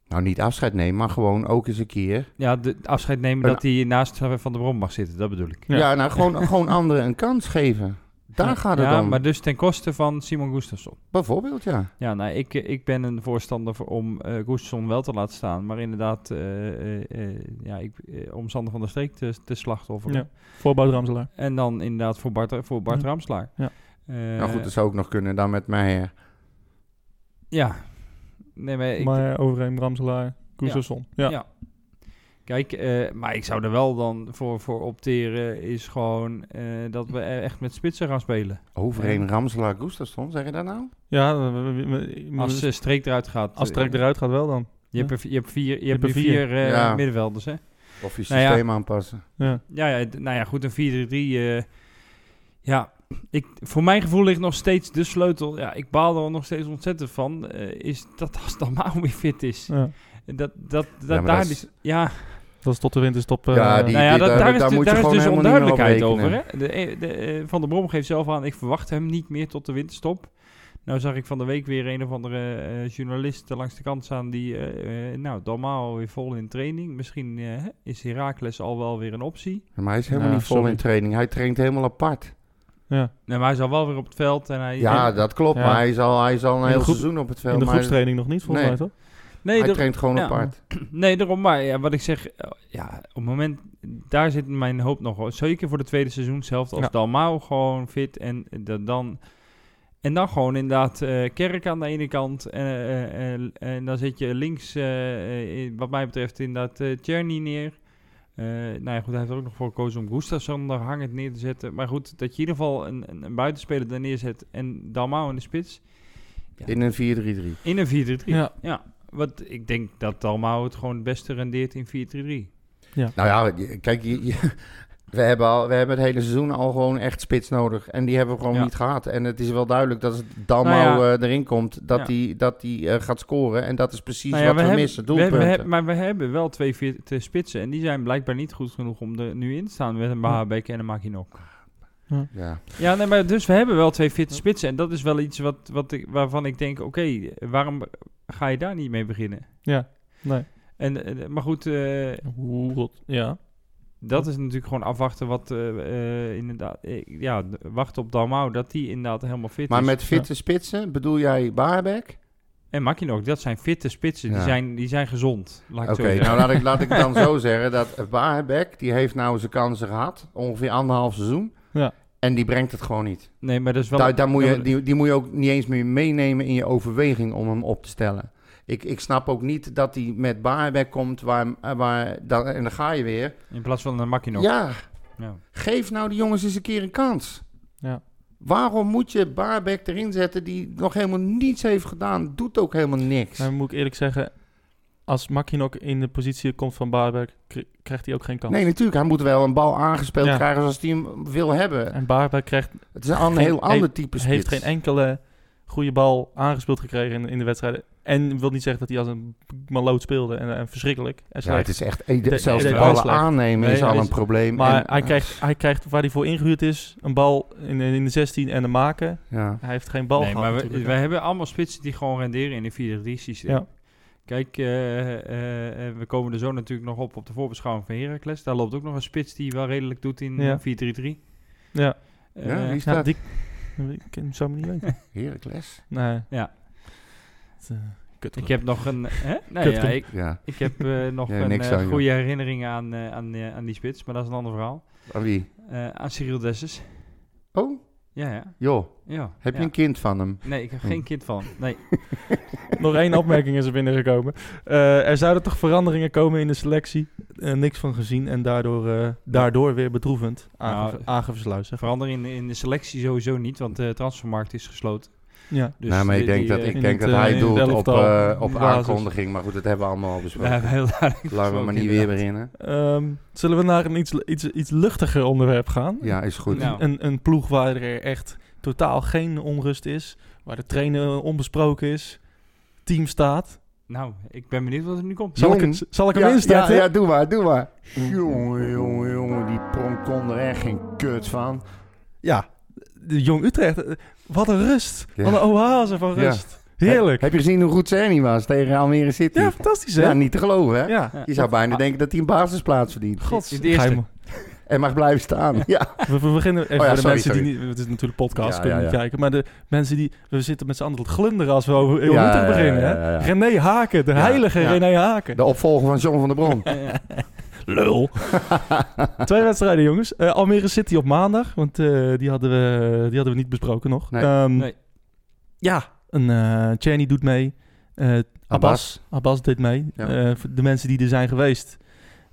Nou, niet afscheid nemen, maar gewoon ook eens een keer. ja, de, afscheid nemen Een- dat hij naast Van der Brom mag zitten, dat bedoel ik. Ja. Ja, nou, gewoon, gewoon anderen een kans geven. Daar Ja. gaat het ja, om. maar dus ten koste van Simon Gustafsson. Bijvoorbeeld, ja. Ja, nou, ik, ik ben een voorstander voor, om eh Gustafsson wel te laten staan, maar inderdaad, eh, eh, eh, ja, ik, eh, om Sander van der Streek te, te slachtofferen. Ja. Voorbouw Ramselaar. En dan inderdaad voor Bart, voor Bart Ja. Ramslaar. Ja. Eh, nou goed, dat zou ook nog kunnen dan met mij. Ja. Nee, maar ik, maar overeen Ramselaar, Gustafsson. Ja. Ja. Kijk, eh, maar ik zou er wel dan voor, voor opteren, is gewoon eh, dat we e- echt met spitsen gaan spelen. Overheen Ramselaar Gustafsson, zeg je dat nou? Ja, Als uh, Streek eruit gaat. als Trek eh, eruit gaat wel dan. Je hebt, er, je hebt vier, je hebt er vier. vier, eh, Ja. middenvelders, hè? Of je Nou ja. systeem aanpassen. Ja. Ja, ja, d- nou ja, goed, een 4-3-3. eh, ja, ik, voor mijn gevoel ligt nog steeds de sleutel. Ja, ik baal er nog steeds ontzettend van. eh, is dat (laughs) als Dalmau fit is. Ja. Dat, dat, dat, daar dat is- is, ja, Dat is tot de winterstop. eh Ja, die- nou ja, dat, daar- daar, is, daar moet je daar is gewoon dus onduidelijkheid over. Hè? De, eh, de, van der Brom geeft zelf aan, ik verwacht hem niet meer tot de winterstop. Nou zag ik van de week weer een of andere eh, journalist langs de kant staan die, eh, eh, nou, Dalmau weer vol in training. Misschien eh, is Heracles al wel weer een optie. Maar hij is helemaal niet vol sorry. in training. Hij traint helemaal apart. Ja. Nee, maar hij is al wel weer op het veld. En hij, Ja, en- dat klopt. Ja. Maar hij is al, hij is al een heel groep- seizoen op het veld. In de groepstraining nog niet, volgens Nee. mij toch? nee, hij traint gewoon ja. apart. (clears throat) Nee, daarom. Maar ja, wat ik zeg, eh, ja, op het moment, daar zit mijn hoop nog wel. Zeker voor de tweede seizoen zelf. Als Ja. Dalmau gewoon fit en dat dan... En dan gewoon inderdaad eh, Kerk aan de ene kant. En, eh, eh, en dan zit je links, eh, eh, wat mij betreft, inderdaad uh, Czerny neer. Eh, nou ja, goed, hij heeft er ook nog voor gekozen om Gustafsson daar hangend neer te zetten. Maar goed, dat je in ieder geval een, een, een buitenspeler daar neerzet en Dalmau in de spits. Ja, In een 4-3-3. in een 4-3-3. Ja. Ja, wat ik denk dat Dalmau het gewoon het beste rendeert in 4-3-3. Nou ja, kijk, je, je- we, hebben al, we hebben het hele seizoen al gewoon echt spits nodig. En die hebben we gewoon Ja. niet gehad. En het is wel duidelijk dat als Dalmau Nou ja. eh, erin komt, dat Ja. hij dat die, eh, gaat scoren. En dat is precies Nou ja, wat we, hebben- missen, we doelpunten. we hebben- maar we hebben wel twee spitsen en die zijn blijkbaar niet goed genoeg om er nu in te staan met een Bahabek en een Makinok. ja. Ja, nee, maar dus we hebben wel twee fitte spitsen en dat is wel iets wat, wat ik, waarvan ik denk, oké, waarom ga je daar niet mee beginnen? Ja, nee. En, eh, maar goed, eh, Hoe rot- Ja. Dat is natuurlijk gewoon afwachten wat eh, eh, inderdaad, eh, ja, wachten op Dalmau dat die inderdaad helemaal fit Maar is. met fitte spitsen bedoel jij Baarbek? En Makinok, dat zijn fitte spitsen, die, zijn, die zijn gezond. Oké, nou laat ik, laat ik dan (laughs) zo zeggen. Dat Baarbek, die heeft nou zijn kansen gehad. Ongeveer anderhalf seizoen. Ja. En die brengt het gewoon niet. Nee, maar dat is wel... Daar, daar moet je, maar- die, die moet je ook niet eens meer meenemen in je overweging om hem op te stellen. Ik, ik snap ook niet dat hij met Baarbek komt waar, waar dan, en dan ga je weer. In plaats van een Makinok. Ja, Ja. geef nou die jongens eens een keer een kans. Ja. Waarom moet je Baarbek erin zetten die nog helemaal niets heeft gedaan? Doet ook helemaal niks. Nou moet ik eerlijk zeggen, als Makinok in de positie komt van kri- krijgt hij ook geen kans. Nee, natuurlijk. Hij moet wel een bal aangespeeld Ja. krijgen zoals hij hem wil hebben. En Baarberg krijgt, Het is een Geen- heel ander type spits. heeft geen enkele goede bal aangespeeld gekregen in, in de wedstrijden. En wil niet zeggen dat hij als een maloot speelde en, en verschrikkelijk. En Ja, het is echt... eh, De- zelfs de- de de- ballen aannemen Nee, is al een is- probleem. maar En- hij, krijgt, hij krijgt waar hij voor ingehuurd is, een bal in, in de 16 en de maken. Ja. Hij heeft geen bal nee, gehad maar we, hebben allemaal spitsen die gewoon renderen in een 4-3 systeem. Ja. Kijk, eh, eh, we komen er zo natuurlijk nog op op de voorbeschouwing van Heracles. Daar loopt ook nog een spits die wel redelijk doet in Ja. 4-3-3. Ja, Ja, wie is ja dat? die, ik ken hem zo maar niet weten. (laughs) Heracles. Nee. Ja. Het, eh, kut ik heb nog een... Hè? (laughs) Nee, ja, ik, Ja. ik heb eh, (laughs) nog Ja, een eh, aan, joh. goede herinnering aan, eh, aan, eh, aan die spits, maar dat is een ander verhaal. Aan wie? Eh, aan Cyril Dessus. Oh, Ja, ja. joh. ja Heb je een kind van hem? Nee, ik heb Hm. geen kind van. Nee. (laughs) Nog één opmerking is er binnengekomen. Eh, er zouden toch veranderingen komen in de selectie. Eh, niks van gezien en daardoor, eh, daardoor weer bedroevend. Aange Nou, aangeversluis. zeg. Verandering in, in de selectie sowieso niet, want de transfermarkt is gesloten. Ja. Dus nou, maar ik denk die, dat, eh, ik denk het, dat eh, hij het doet op, eh, op aankondiging. Maar goed, dat hebben we allemaal al we besproken. hebben heel duidelijk Laten we maar niet weer beginnen. Ehm, zullen we naar een iets, iets, iets luchtiger onderwerp gaan? Ja, is goed. Nou. Een, een ploeg waar er echt totaal geen onrust is. Waar de trainer onbesproken is. Team staat. Nou, ik ben benieuwd wat er nu komt. Zal ik, Jong. zal ik hem ja, instarten? Ja, ja, doe maar, doe maar. Jongen, jongen, jongen. Die pronk kon er echt geen kut van. Ja, de Jong Utrecht. Wat een rust. Ja. Wat een oase van Ja. rust. Heerlijk. Heb, heb je gezien hoe goed Serni was tegen Almere City? Ja, fantastisch hè? Ja, niet te geloven, hè? Ja. Je zou bijna Ah. denken dat hij een basisplaats verdient. God, In de eerste. geheim. En mag blijven staan. Ja. (laughs) We, we beginnen even Oh ja, voor de sorry, mensen sorry. die niet... Het is natuurlijk podcast, Ja, kunnen ja, niet ja. kijken. Maar de mensen die... We zitten met z'n allen te glunderen als we over heel Ja, Utrecht ja, beginnen. ja, hè? ja, ja. René Haken, de Ja, heilige ja. René Haken. De opvolger van John van der Bron. (laughs) Lul. (laughs) Twee wedstrijden, jongens. Eh, Almere City op maandag, want eh, die, hadden we, die hadden we niet besproken nog. Nee. Ehm, Nee. Ja, een uh, doet mee. Eh, Abbas. Abbas deed mee. Ja. Eh, de mensen die er zijn geweest,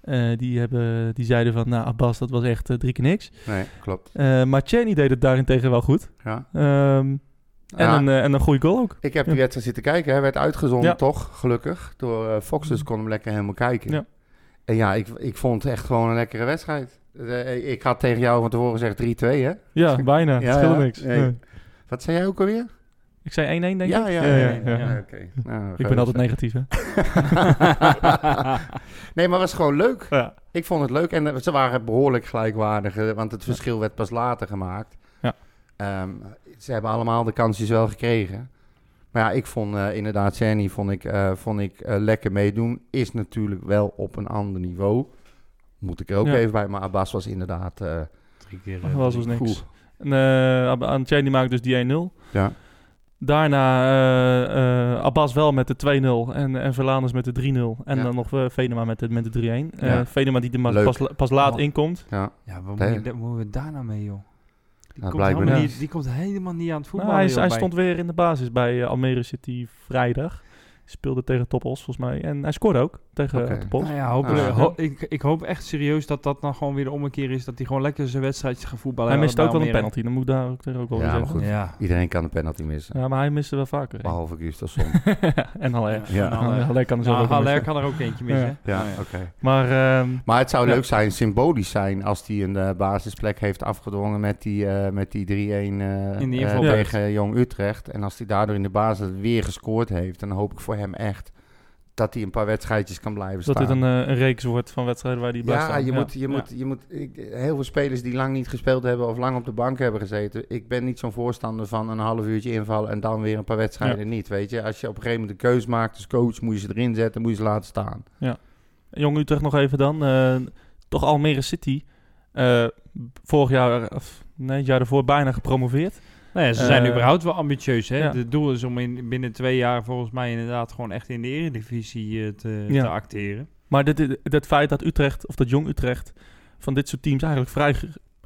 eh, die, hebben, die zeiden van... Nou, Abbas, dat was echt drie keer niks. Nee, klopt. Eh, maar Czerny deed het daarentegen wel goed. Ja. Ehm, en, Ja. een, en een goede goal ook. Ik heb Ja. die wedstrijd zitten kijken. Hij werd uitgezonden, Ja. toch? Gelukkig. Door eh, Fox, dus kon hem lekker helemaal kijken. Ja. En ja, ik, ik vond het echt gewoon een lekkere wedstrijd. Eh, ik had tegen jou van tevoren gezegd 3-2, hè? Ja, bijna. Het (laughs) Ja, scheelde ja. niks. Nee. Nee. Wat zei jij ook alweer? Ik zei 1-1, denk Ja, ik. ja, ja, ja, ja, ja. ja. Oké. Nou, Ik ben altijd negatief, hè? (laughs) nee, maar het was gewoon leuk. Ja. Ik vond het leuk. En eh, ze waren behoorlijk gelijkwaardig, eh, want het verschil werd pas later gemaakt. Ja. Ehm, ze hebben allemaal de kansjes wel gekregen. Maar ja, ik vond eh, inderdaad, Serni vond ik, eh, vond ik eh, lekker meedoen. Is natuurlijk wel op een ander niveau. Moet ik er ook Ja. even bij. Maar Abbas was inderdaad... eh, Drie keer. Was dus niks. En, uh, Antieni maakt dus die 1-0. Ja. Daarna uh, uh, Abbas wel met de 2-0 en, en Verlanus met de 3-0. En Ja. dan nog uh, Venema met de, met de 3-1. Eh Ja. Venema die er pas, pas laat Oh. inkomt. Ja. Ja, wat moeten we daar nou mee, joh? Die, Ja, komt helemaal niet. die komt helemaal niet aan het Nou, voetballen. hij stond weer in de basis bij eh, Almere City vrijdag. Speelde tegen Topos volgens mij. En hij scoorde ook tegen okay. Topos. Nou ja, hopelijk, Ah. ho- ik, ik hoop echt serieus dat dat dan gewoon weer de ommekeer is. Dat hij gewoon lekker zijn wedstrijdje gaat voetballen. hij miste bij ook wel een penalty. Dan moet ik daar ook, tegen ook wel Ja, maar goed. Ja. Iedereen kan een penalty missen. Ja, maar hij miste wel vaker. hè. Behalve Gustafsson. (laughs) en Haller. Ja. en Haller. Haller kan er Nou, ook Haller kan er ook eentje missen. Ja. hè? ja, oké. Maar ehm, Maar het zou Ja. leuk zijn, symbolisch zijn, als hij een eh, basisplek heeft afgedwongen met die, eh, met die 3-1 eh, In de tegen Jong Utrecht. En als hij daardoor in de basis weer gescoord heeft, dan hoop ik voor hem echt dat hij een paar wedstrijdjes kan blijven dat staan. dit een, eh, een reeks wordt van wedstrijden waar hij blijft ja, staan. je moet, je Ja. moet, je moet ik, heel veel spelers die lang niet gespeeld hebben of lang op de bank hebben gezeten. Ik ben niet zo'n voorstander van een half uurtje invallen en dan weer een paar wedstrijden niet. Weet je, als je op een gegeven moment een keuze maakt als coach, moet je ze erin zetten, moet je ze laten staan. Jong Utrecht nog even dan. Eh, toch Almere City. Eh, vorig jaar, of nee, het jaar ervoor bijna gepromoveerd. Nou ja, ze zijn Eh, überhaupt wel ambitieus. Hè? ja. Het doel is om in, binnen twee jaar volgens mij inderdaad gewoon echt in de eredivisie eh, te, Ja. te acteren. Maar dit, dit, het feit dat Utrecht, of dat Jong Utrecht, van dit soort teams eigenlijk vrij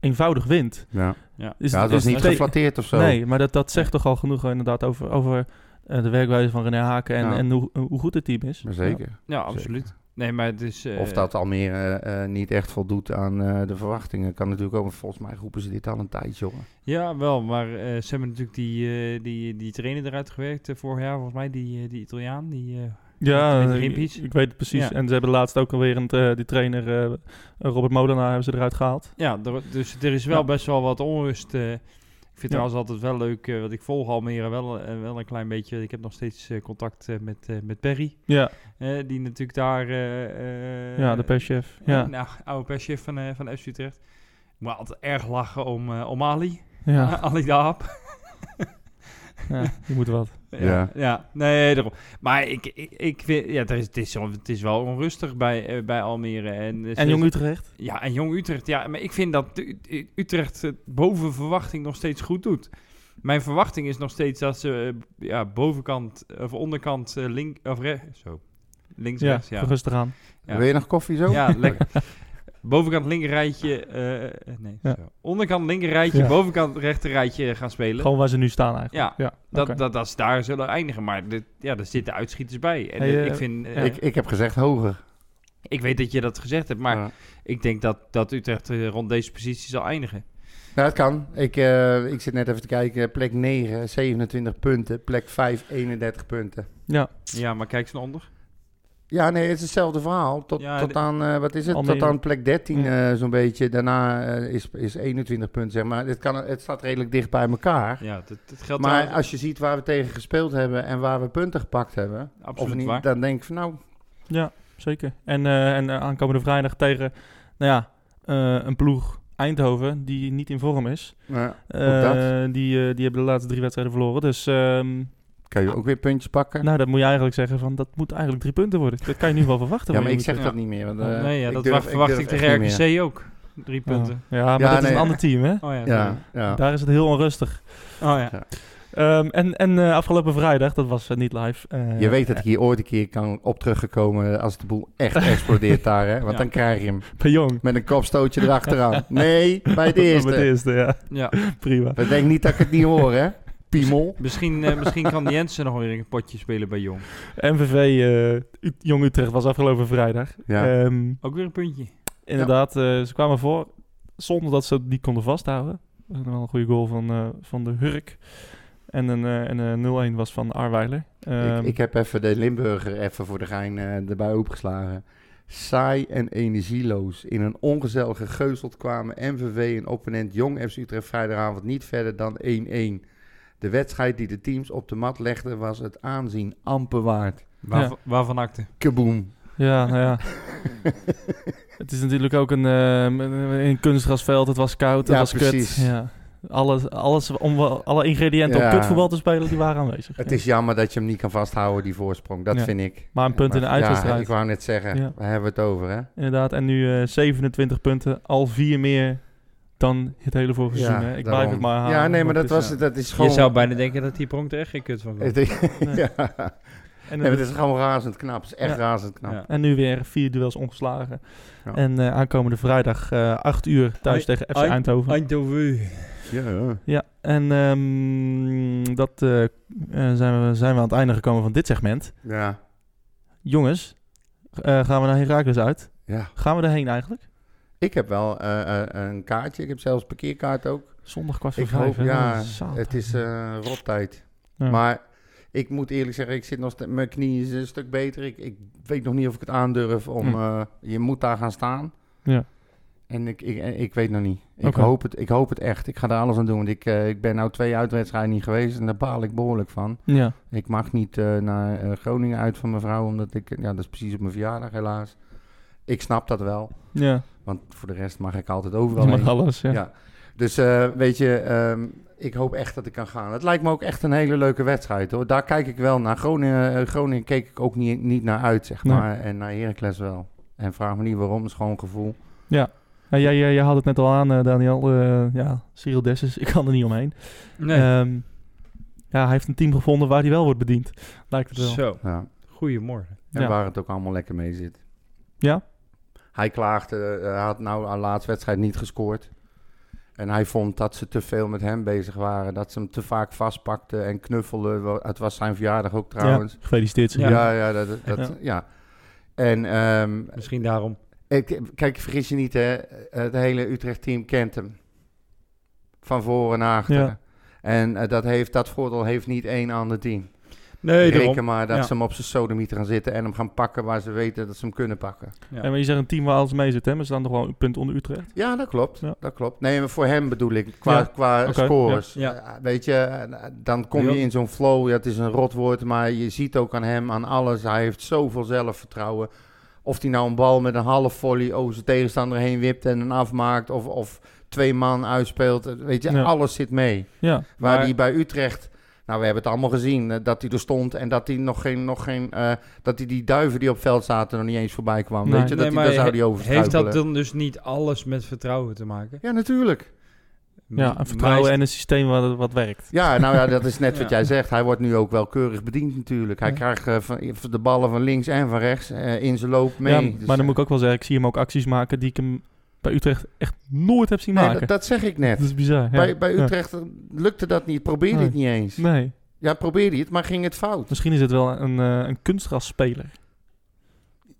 eenvoudig wint. Ja, Ja. Is, ja het was is niet te- geflatteerd of zo. Nee, maar dat, dat zegt toch al genoeg inderdaad over, over eh, de werkwijze van René Haken en, Ja. en hoe, hoe goed het team is. Maar zeker. Ja, absoluut. Nee, maar het is... eh, Of dat Almere eh, niet echt voldoet aan eh, de verwachtingen. Kan natuurlijk ook, volgens mij roepen ze dit al een tijdje, jongen. Ja, wel. Maar eh, ze hebben natuurlijk die, eh, die, die trainer eruit gewerkt eh, vorig jaar. Volgens mij die, eh, die Italiaan. Die, eh, Ja, ik, ik weet het precies. Ja. En ze hebben laatst ook alweer een, eh, die trainer eh, Robert Molenaar hebben ze eruit gehaald. ja, er- dus er is wel Ja. best wel wat onrust. Ik vind Ja. trouwens altijd wel leuk, eh, want ik volg Almere wel, eh, wel een klein beetje. Ik heb nog steeds eh, contact met, met Perry. Ja, die natuurlijk daar... ja de perschef. Ja. Nou, oude perschef van, van FC Utrecht. Ik moet altijd erg lachen om, om Ali. ja, (laughs) Ali Daap. ja, die moet wat. Ja. Ja. nee, daarom. Maar ik, ik, ik vind, ja, het is, het is, wel- het is wel onrustig bij, eh, bij Almere. En, eh, En Jong Utrecht? Ja, en Jong Utrecht. Ja, maar ik vind dat Utrecht het boven verwachting nog steeds goed doet. Mijn verwachting is nog steeds dat ze eh, ja, bovenkant of onderkant link of re zo links Ja, rechts ja rustig aan. Ja. Wil je nog koffie zo? ja lekker (laughs) bovenkant linker rijtje eh, eh, nee Ja. onderkant linker rijtje Ja. bovenkant rechter rijtje gaan spelen. Gewoon waar ze nu staan eigenlijk. Ja, ja dat, dat, dat ze daar zullen eindigen. Maar dit, ja, daar zitten uitschieters bij. En Hey, ik vind, eh, ja. Ik, ik heb gezegd hoger. ik weet dat je dat gezegd hebt, maar Ja. ik denk dat, dat Utrecht eh, rond deze positie zal eindigen. Nou, het kan. Ik, eh, ik zit net even te kijken. Plek 9, 27 punten. Plek 5, 31 punten. ja. Ja, maar kijk eens naar onder. Ja, nee, het is hetzelfde verhaal. Tot, Ja, tot aan, eh, wat is het? Almere. Tot aan plek 13 Ja. eh, zo'n beetje. Daarna eh, is, is 21 punten, zeg maar. Het, kan, het staat redelijk dicht bij elkaar. Ja, dat, dat geldt Maar als je ziet waar we tegen gespeeld hebben en waar we punten gepakt hebben, Absoluut of niet, waar. dan denk ik van nou, Ja, zeker. En, eh, en aankomende vrijdag tegen, nou ja, eh, een ploeg Eindhoven die niet in vorm is. dat. die, eh, die hebben de laatste drie wedstrijden verloren. Dus ehm, Kan je ook weer puntjes pakken? nou, dat moet je eigenlijk zeggen van dat moet eigenlijk drie punten worden. Dat kan je nu wel verwachten. ja, maar ik zeg Ja. dat niet meer. Want, Oh, eh, nee, ja, ik dat durf- verwacht ik tegen. RKC ook. Drie punten. Ja, maar Ja, dat is een ander team, hè? Oh ja, Ja, sorry. ja. Daar is het heel onrustig. Oh ja. Ja. Ehm, en en eh, afgelopen vrijdag, dat was eh, niet live. eh, Je weet dat ik hier ooit een keer kan op teruggekomen als de boel echt (laughs) explodeert daar, hè? Want Ja. dan krijg je hem bij Jong. met een kopstootje (laughs) erachteraan. Nee, bij het eerste. Bij de eerste, ja. ja. Prima. Maar denk niet dat ik het niet hoor, hè? Piemel. Misschien, eh, misschien kan Jensen nog weer een potje spelen bij Jong. MVV eh, Jong Utrecht was afgelopen vrijdag. Ja. Ehm, Ook weer een puntje. inderdaad, eh, ze kwamen voor zonder dat ze het niet konden vasthouden. Wel een goede goal van, eh, van de Hurk. En een, eh, en een 0-1 was van Arweiler. Ehm, ik, ik heb even de Limburger even voor de gein eh, erbij opgeslagen. Saai en energieloos. In een ongezellige geuzeld kwamen MVV en opponent Jong FC Utrecht vrijdagavond niet verder dan 1-1. De wedstrijd die de teams op de mat legden was het aanzien amper waard. Waar, Ja. Waarvan akte? Kaboom. Ja, nou ja. (laughs) het is natuurlijk ook een, eh, een kunstgrasveld. Het was koud, het Ja, was precies. kut. Ja. Alles, alles om alle ingrediënten Ja. om kutvoetbal te spelen, die waren aanwezig. Het Ja. is jammer dat je hem niet kan vasthouden, die voorsprong. Dat Ja. vind ik. Maar een punt in de Ja, uitwedstrijd. ik wou net zeggen, Ja. waar hebben we het over, hè? Inderdaad, en nu eh, 27 punten, al vier meer dan het hele vorige seizoen. Hè? Ik blijf het maar halen. Ja, nee, maar dat, was, ja. dat is gewoon... Je zou bijna denken dat die pronk er echt geen kut van komt. (laughs) (laughs) Ja. En, Nee, het is gewoon razend knap. Het is echt Ja. razend knap. Ja. en nu weer vier duels ongeslagen. Ja. En eh, aankomende vrijdag eh 8 uur thuis tegen FC ei- Eindhoven. Eindhoven. Ja, ja. Ja, en ehm, dat eh, zijn, we, zijn we aan het einde gekomen van dit segment. ja. Jongens, eh, gaan we naar Herakles uit? ja. Gaan we erheen eigenlijk? Ik heb wel eh, eh, een kaartje. Ik heb zelfs een parkeerkaart ook. Zondag kwart voor vijf. hoop, ja, Zaterdag. het is eh rottijd. Ja. Maar ik moet eerlijk zeggen, ik zit nog mijn knie is een stuk beter. Ik, ik weet nog niet of ik het aandurf om... Hm. eh, je moet daar gaan staan. Ja. En ik, ik, ik weet nog niet. Ik, hoop het, ik hoop het echt. Ik ga er alles aan doen. Want ik, eh, ik ben nou twee uitwedstrijden niet geweest en daar baal ik behoorlijk van. Ja, Ik mag niet eh, naar Groningen uit van mijn vrouw, omdat ik... Ja, dat is precies op mijn verjaardag helaas. Ik snap dat wel. ja. Want voor de rest mag ik altijd overal Je mag heen. alles. Ja. Ja. Dus eh, weet je, ehm, ik hoop echt dat ik kan gaan. Het lijkt me ook echt een hele leuke wedstrijd hoor. Daar kijk ik wel naar. Groningen, eh, Groningen keek ik ook niet, niet naar uit, zeg Nee. maar. En naar Heracles wel. En vraag me niet waarom, het is gewoon een gevoel. Ja, jij, jij, jij had het net al aan, eh, Daniel. Eh, ja, Cyril Dessus, (laughs) ik kan er niet omheen. Nee. Ehm, ja, hij heeft een team gevonden waar hij wel wordt bediend. Lijkt het wel. Zo, Ja. goedemorgen. En Ja. waar het ook allemaal lekker mee zit. Ja? Hij klaagde, eh, hij had nou aan de laatste wedstrijd niet gescoord. En hij vond dat ze te veel met hem bezig waren. Dat ze hem te vaak vastpakten en knuffelden. Het was zijn verjaardag ook trouwens. Ja, gefeliciteerd. Ja. Ja, ja, dat, dat, Ja. ja. En ehm, Misschien daarom. Ik, kijk, vergis je niet, hè. Het hele Utrecht-team kent hem. Van voren naar achter. Ja. En eh, dat, heeft, dat voordeel heeft niet één ander team. Nee, Reken maar dat Ja. ze hem op zijn sodomieter gaan zitten en hem gaan pakken waar ze weten dat ze hem kunnen pakken. Ja. En maar je zegt een team waar alles mee zit, hè? Maar ze staan toch wel een punt onder Utrecht. Ja, dat klopt. Ja. Dat klopt. Nee, maar voor hem bedoel ik, qua, Ja. qua scores. ja. Weet je, dan kom je in zo'n flow. Ja, het is een rotwoord, maar je ziet ook aan hem, aan alles. Hij heeft zoveel zelfvertrouwen. Of hij nou een bal met een half volley over zijn tegenstander heen wipt en een afmaakt. Of, of twee man uitspeelt. Weet je, Ja. alles zit mee. Ja, Waar Maar- hij bij Utrecht... Nou, we hebben het allemaal gezien. eh, dat hij er stond en dat hij nog geen... Nog geen eh, dat hij die duiven die op veld zaten nog niet eens voorbij kwam. Nee. Weet je, dat Nee, hij, daar maar zou hij over Heeft dat dan dus niet alles met vertrouwen te maken? Ja, natuurlijk. ja een vertrouwen Maar en een systeem wat, wat werkt. Ja, nou ja, dat is net (laughs) wat Ja. jij zegt. Hij wordt nu ook wel keurig bediend natuurlijk. Hij Ja. krijgt eh, van, de ballen van links en van rechts eh, in zijn loop mee. Ja, Dus, maar dan eh, moet ik ook wel zeggen, ik zie hem ook acties maken die ik hem bij Utrecht echt nooit heb zien nee, maken. dat, dat zeg ik net. Dat is bizar. ja. Bij, bij. Utrecht eh, lukte dat niet. Probeerde Nee. het niet eens. Nee, Ja, probeerde het, maar ging het fout. misschien is het wel een, eh een kunstgrasspeler.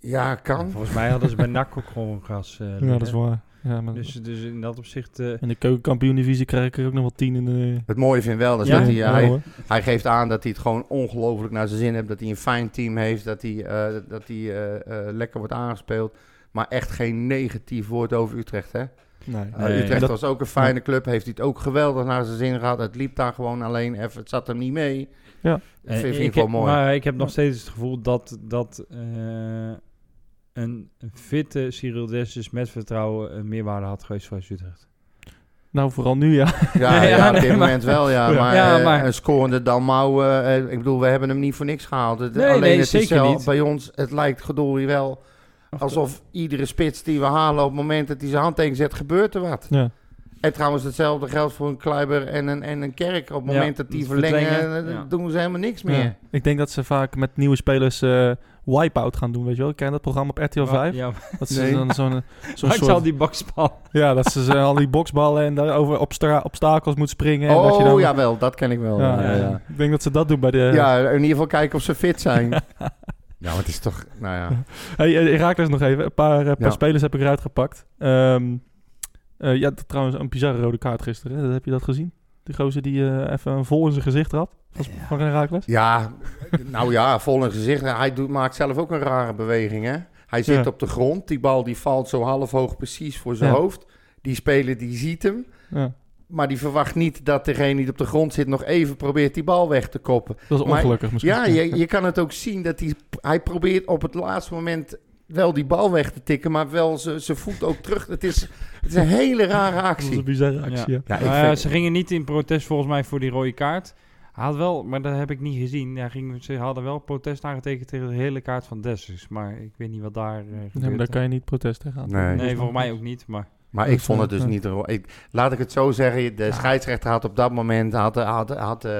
Ja, kan. Volgens mij hadden ze bij NAC ook gewoon gas eh, Ja, dat is waar. Ja, maar Dus, dus in dat opzicht... eh, in de keukenkampioen-divisie krijg ik er ook nog wel tien in de... Het mooie vind ik wel, dat, is Ja? dat hij, Ja, hij, geeft aan dat hij het gewoon ongelooflijk naar zijn zin heeft. Dat hij een fijn team heeft, dat hij, eh, dat hij lekker wordt aangespeeld. Maar echt geen negatief woord over Utrecht, hè? Nee. Uh, Nee. Utrecht Dat- was ook een fijne club. Heeft hij het ook geweldig naar zijn zin gehad. Het liep daar gewoon alleen even. Het zat hem niet mee. Ja. Dat eh, vind, vind ik ik wel heb- mooi. Maar ik heb nog steeds het gevoel dat, dat eh, een, fitte Cyril Dessus met vertrouwen een meerwaarde had geweest voor Utrecht. Nou, vooral nu, ja. (laughs) Ja, (laughs) ja, ja, op nee, dit maar- moment wel, ja. Maar, Ja, eh, een scorende Dalmau... eh, eh, ik bedoel, we hebben hem niet voor niks gehaald. Het, Nee, alleen nee, het is zeker wel- niet. bij ons, het lijkt gedorie wel alsof iedere spits die we halen... op het moment dat hij zijn handtekening zet, gebeurt er wat. ja. En trouwens, hetzelfde geldt voor een Kluiber en een, en een Kerk. Op het Ja, moment dat die verlengen, verlengen, ja. doen ze helemaal niks meer. Ja. Ik denk dat ze vaak met nieuwe spelers eh Wipeout gaan doen, weet je wel. Ken je dat programma op RTL 5? Ja, Dat ze Nee. dan zo'n (laughs) zo'n ik zal soort... die boksbal. Ja, dat ze al die boksballen en daar over obsta obstakels moet springen. en dat je Oh, dan... jawel, dat ken ik wel. Ja, Ja, ja, ja. Ik denk dat ze dat doen bij de... Ja, in ieder geval kijken of ze fit zijn. (laughs) ja, maar het is toch... Nou ja. (laughs) Hey, eh, Herakles nog even. Een paar, eh, paar Ja. spelers heb ik eruit gepakt. Ehm, eh, ja, trouwens een bizarre rode kaart gisteren. hè. Heb je dat gezien? Die gozer die even een vol in zijn gezicht had. Van, van Herakles. Ja, nou ja, vol in gezicht. Hij doet, maakt zelf ook een rare beweging, hè. Hij zit Ja. op de grond. Die bal die valt zo half hoog precies voor zijn Ja. hoofd. Die speler die ziet hem. Maar die verwacht niet dat degene die op de grond zit... nog even probeert die bal weg te koppen. dat is Maar- ongelukkig misschien. Ja, je, je kan het ook zien dat hij... Hij probeert op het laatste moment wel die bal weg te tikken... maar wel zijn zijn voet ook terug. Het is, het is een hele rare Dat is actie. een bizarre actie, ja. Vind- ze gingen niet in protest volgens mij voor die rode kaart. Hij had wel, maar dat heb ik niet gezien. Ja, ging, ze hadden wel protest aangetekend tegen de hele kaart van Dessus. Maar ik weet niet wat daar eh Nee, maar daar kan je niet protest tegen aan. Nee. Nee, volgens mij ook niet. Maar Maar ik vond het dus niet... Ik, laat ik het zo zeggen, de scheidsrechter had op dat moment... Had, had, had, eh,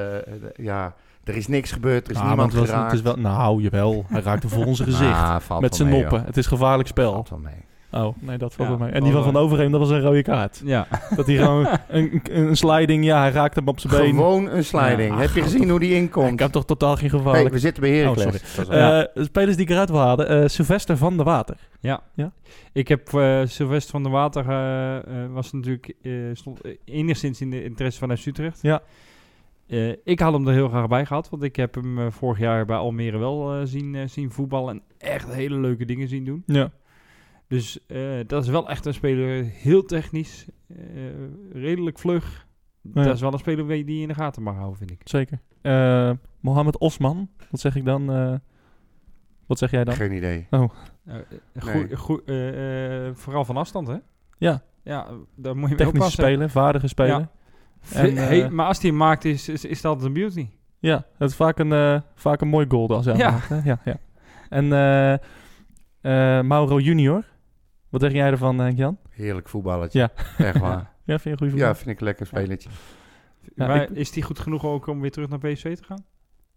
ja, er is niks gebeurd, er is niemand maar het was- geraakt. Het is wel, nou, jawel. Hij raakte voor (laughs) onze gezicht. Ah, valt met zijn mee, noppen. joh. Het is gevaarlijk spel. Valt wel mee. Oh, nee, dat valt Ja, mee. En die van wel, Van Overheem, dat was een rode kaart. Ja. Dat hij gewoon (laughs) een, een, een sliding, ja, hij raakte hem op zijn been. Gewoon een sliding. Ja, Heb je gezien hoe die Ik inkomt? heb toch totaal geen Hey, gevaarlijk. we zitten bij Heracles. Oh, Ja. Eh, spelers die ik eruit wil halen. eh, Sylvester van der Water. Ik heb eh Sylvester van der Water, eh, eh, was natuurlijk, eh, stond enigszins in de interesse van FC Utrecht. Ja. Eh, ik had hem er heel graag bij gehad, want ik heb hem vorig jaar bij Almere wel eh, zien, zien voetballen en echt hele leuke dingen zien doen. Ja. Dus eh, dat is wel echt een speler, heel technisch, eh, redelijk vlug. Ja. Dat is wel een speler die je in de gaten mag houden, vind ik. Zeker. Eh Mohammed Osman. Wat zeg ik dan? Eh, wat zeg jij dan? Geen idee. Eh, Nee. goe- goe- eh, eh, vooral van afstand, hè? Ja, Ja, daar moet je mee technische oppassen. speler, vaardige speler. Ja. En, (laughs) eh, maar als hij hem maakt, is, is, is dat altijd een beauty. Ja, het is vaak een, eh, vaak een mooi goal als hij Ja. maakt, hè? ja, ja. En eh, eh, Mauro Junior. Wat zeg jij ervan, Henk Jan? Heerlijk voetballetje. Ja. Echt waar. (laughs) Ja, vind je een goede Ja, voetbal? vind ik een lekker spelletje. Ja, maar ik- is die goed genoeg ook om weer terug naar PSV te gaan?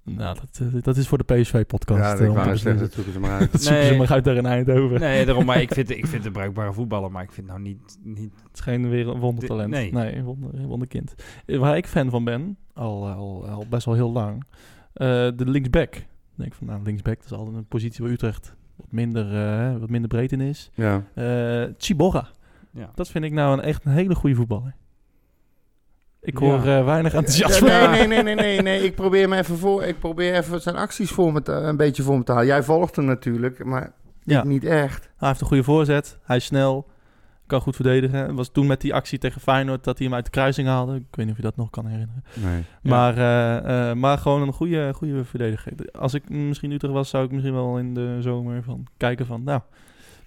Nou, dat, eh, dat is voor de PSV-podcast. Ja, eh, te net zeggen, dat zoeken ze maar uit. (laughs) Dat zoeken ze Nee. maar uit daar in Eindhoven. Nee, daarom. Maar ik (laughs) vind, ik vind het een bruikbare voetballer, maar ik vind nou niet... niet Het is geen weer een wondertalent. Nee. Nee, een wonder, een wonderkind. Eh, Waar ik fan van ben, al, al, al best wel heel lang, eh, de linksback. Ik denk van, nou, linksback, dat is altijd een positie waar Utrecht wat minder, eh, wat minder breed in is. Ja. Eh Chiborra. ja. Dat vind ik nou een, echt een hele goede voetballer. Ik Ja. hoor eh, weinig enthousiasme. Nee, nee, nee, nee, nee, nee. Ik probeer me even voor. Ik probeer even zijn acties voor me te, een beetje voor me te halen. Jij volgt hem natuurlijk, maar Ja. ik niet echt. Hij heeft een goede voorzet. Hij is snel. Kan goed verdedigen. Het was toen met die actie tegen Feyenoord dat hij hem uit de kruising haalde. Ik weet niet of je dat nog kan herinneren. Nee. Maar, eh, eh, maar gewoon een goede, goede verdediger. Als ik misschien Utrecht was, zou ik misschien wel in de zomer van kijken van... Nou,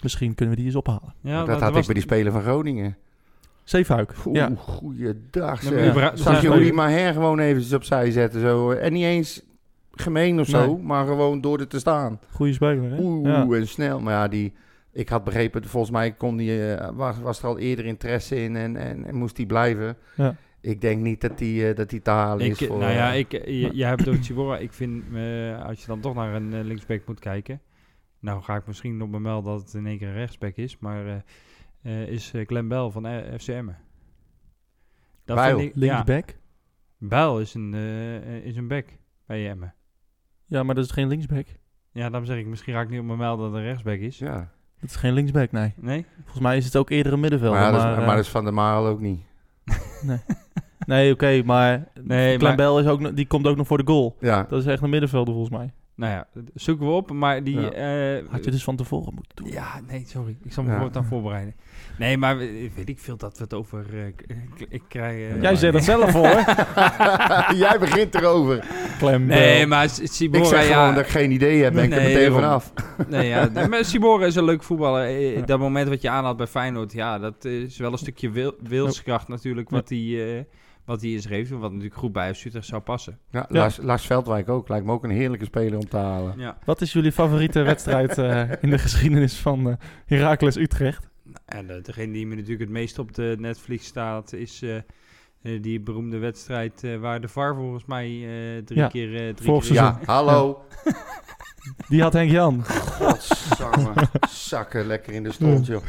misschien kunnen we die eens ophalen. ja dat maar had ik bij die speler van Groningen. Zeefuik. Oeh, Ja. goeiedag maar zeg. überhaupt- Zag je hoe die spelers- Maher gewoon eventjes opzij zetten zo. En niet eens gemeen of zo, Nee. maar gewoon door er te staan. Goede speler, hè? Oeh, Ja. en snel. Maar ja, die, ik had begrepen, volgens mij kon die, eh, was, was er al eerder interesse in en, en, en moest die blijven. Ja. Ik denk niet dat die, eh, dat die te halen Ik, is voor... nou ja, eh, ik, eh, je, jij hebt het over Chibora. Ik vind, eh, als je dan toch naar een eh, linksback moet kijken... Nou ga ik misschien nog melden dat het in één keer een rechtsback is. Maar eh, eh, is eh, Glenn Bell van eh, FCM. Dat Bijl, vind ik, ja, Linksback. Bijl is een, eh, is een back bij Emmen. Ja, maar dat is geen linksback. Ja, daarom zeg ik, misschien ga ik niet op mijn melden dat het een rechtsback is. ja. Dat is geen linksback, nee. Nee? Volgens mij is het ook eerder een middenvelder. Maar, Maar, ja, dat, is, eh, maar dat is Van der Marel ook niet. (laughs) Nee, oké, maar... Nee, Klein maar- Bel is ook, nog- die komt ook nog voor de goal. Ja, Dat is echt een middenvelder volgens mij. Nou ja, zoeken we op. Maar die... Ja. eh, Had je dus van tevoren moeten doen. Ja, nee, sorry. Ik zal me Ja. voor het aan voorbereiden. Nee, maar we- weet ik veel dat we het over eh, k- ik krijg. eh, Jij zegt dat zelf hoor. (laughs) Jij begint erover. Klem Nee, maar S- Ik Sibora, zeg gewoon ja. dat ik geen idee heb, ben ik er Nee, meteen vanaf. Nee, ja. nee, maar (laughs) Sibora is een leuk voetballer. Eh, Dat moment wat je aanhaalt bij Feyenoord, ja, dat is wel een stukje wil, wilskracht natuurlijk wat hij eh, wat hij is heeft. Wat natuurlijk goed bij Utrecht zou passen. Ja, Ja. Lars, Lars Veldwijk ook. Lijkt me ook een heerlijke speler om te halen. Ja. Wat is jullie favoriete (laughs) wedstrijd eh, in de geschiedenis van eh Heracles Utrecht? En eh, degene die me natuurlijk het meest op de Netflix staat, is eh, eh, die beroemde wedstrijd eh, waar de VAR volgens mij eh, drie Ja, keer... eh, drie keer. Ja, hallo. Die had Henk Jan. Godsamme. Zakken lekker in de stond, joh.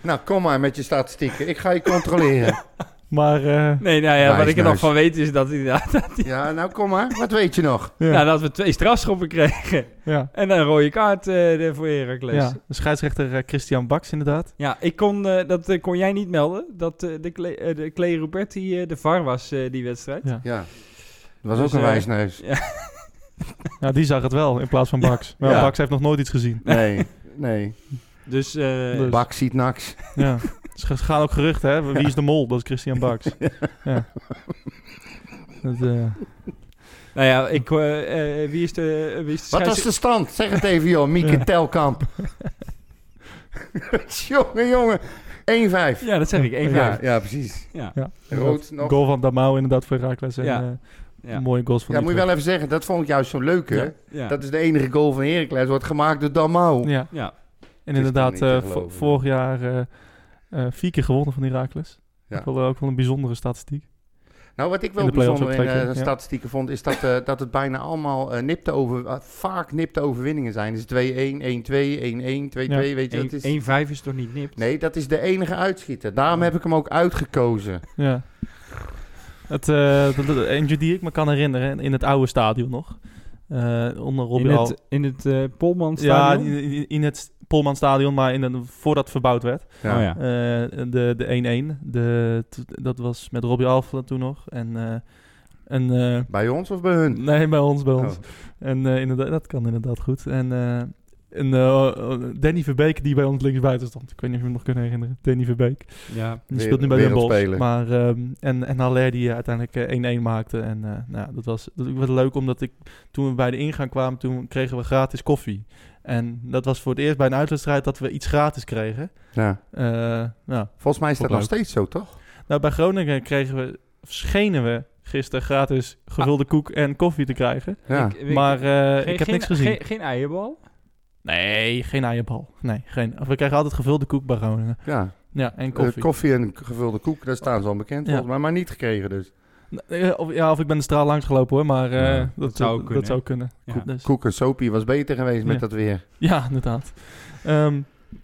Nou, kom maar met je statistieken. Ik ga je controleren. (laughs) Maar eh, Nee, nou ja, wat ik er nog van weet is dat, inderdaad, (laughs) dat, Ja, nou kom maar. Wat weet je nog? ja, nou, dat we twee strafschoppen kregen. ja, En een rode kaart eh, voor Heracles. ja. Ja. De scheidsrechter eh, Christian Baks inderdaad. ik kon, dat kon jij niet melden. Dat de, Cle de Clay Ruperti eh, de VAR was, eh, die wedstrijd. Ja. Ja. Dat was Dus, ook een eh, wijsneus. (laughs) Ja, die zag het wel in plaats van Baks. Maar Ja. Baks heeft nog nooit iets gezien. Nee, nee. Dus, eh, Dus- Bak ziet naks. Ja. (laughs) Ze gaan ook geruchten, hè? Wie is de mol? Dat is Christian Baks. (laughs) Ja. Dat, eh, nou ja, ik, eh, eh, wie is de, wie is de Wat was de stand? Zeg het even, joh. Mieke. (laughs) Telkamp. (laughs) jongen, jongen. 1-5. Ja, dat zeg ik. 1-5. Ja, ja, precies. Ja. ja. Rood nog. Goal van Damau inderdaad voor Heracles. En, Ja. eh, Ja. Mooie goals van Ja, moet je wel even zeggen. Dat vond ik juist zo leuk, hè? Ja. Ja. Dat is de enige goal van Heracles. Wordt gemaakt door Damau. Ja. ja. En inderdaad, eh, vorig jaar eh, Eh, vier keer gewonnen van Heracles. Ja. Ook, wel, ook wel een bijzondere statistiek. Nou, wat ik In wel play-offs bijzonder in eh, ja. statistieken vond, is dat, eh, dat het bijna allemaal eh, nipte over, eh, vaak nipte overwinningen zijn. Dus 2-1, 1-2, 1-1, 2-2, Ja. weet je, dat is... 1-5 is toch niet nipt? Nee, dat is de enige uitschieter. Daarom heb ik hem ook uitgekozen. Ja. Het, eh, dat- dat- eentje die ik me kan herinneren, in het oude stadion nog. Eh, onder Robbie In Al. het, in het eh Polman Ja, stadion? in, in- in het Polmanstadion, maar in een, voordat het verbouwd werd. Ja. Oh ja. Eh, de de 1-1. De, dat was met Robbie Alphen toen nog. En, eh, en eh, Bij ons of bij hun? nee, bij ons, bij Oh. ons. En eh, inderdaad, dat kan inderdaad goed. En, eh, en eh, Danny Verbeek, die bij ons linksbuiten stond. Ik weet niet of je hem nog kunt herinneren. Danny Verbeek. ja. Die Weer- speelt nu bij Den Bosch. wereldspeler. Maar, ehm, en, en Haller die eh, uiteindelijk eh, 1-1 maakte. En eh, nou, dat was, dat was leuk, omdat ik, toen we bij de ingang kwamen, toen kregen we gratis koffie. En dat was voor het eerst bij een uitwedstrijd dat we iets gratis kregen. Ja. Eh, nou, Volgens mij is dat nog ik steeds zo, toch? nou, bij Groningen kregen we, schenen we gisteren gratis gevulde koek en koffie te krijgen. Ja. Ik- ik- maar eh, geen- ik heb geen- niks gezien. Geen, geen eierbal? Nee, geen eierbal. Nee, geen. We krijgen altijd gevulde koek bij Groningen. ja. Ja, en Eh, koffie. koffie en gevulde koek, daar staan ze al bekend Ja. volgens mij, maar niet gekregen dus. Eh, Of, ja, of ik ben de straal langs gelopen hoor, maar eh, Ja, dat, dat zou dat, kunnen. zou kunnen. Ja. Dus- Koek en sopie was beter geweest met Ja. dat weer. Ja, inderdaad. Ehm,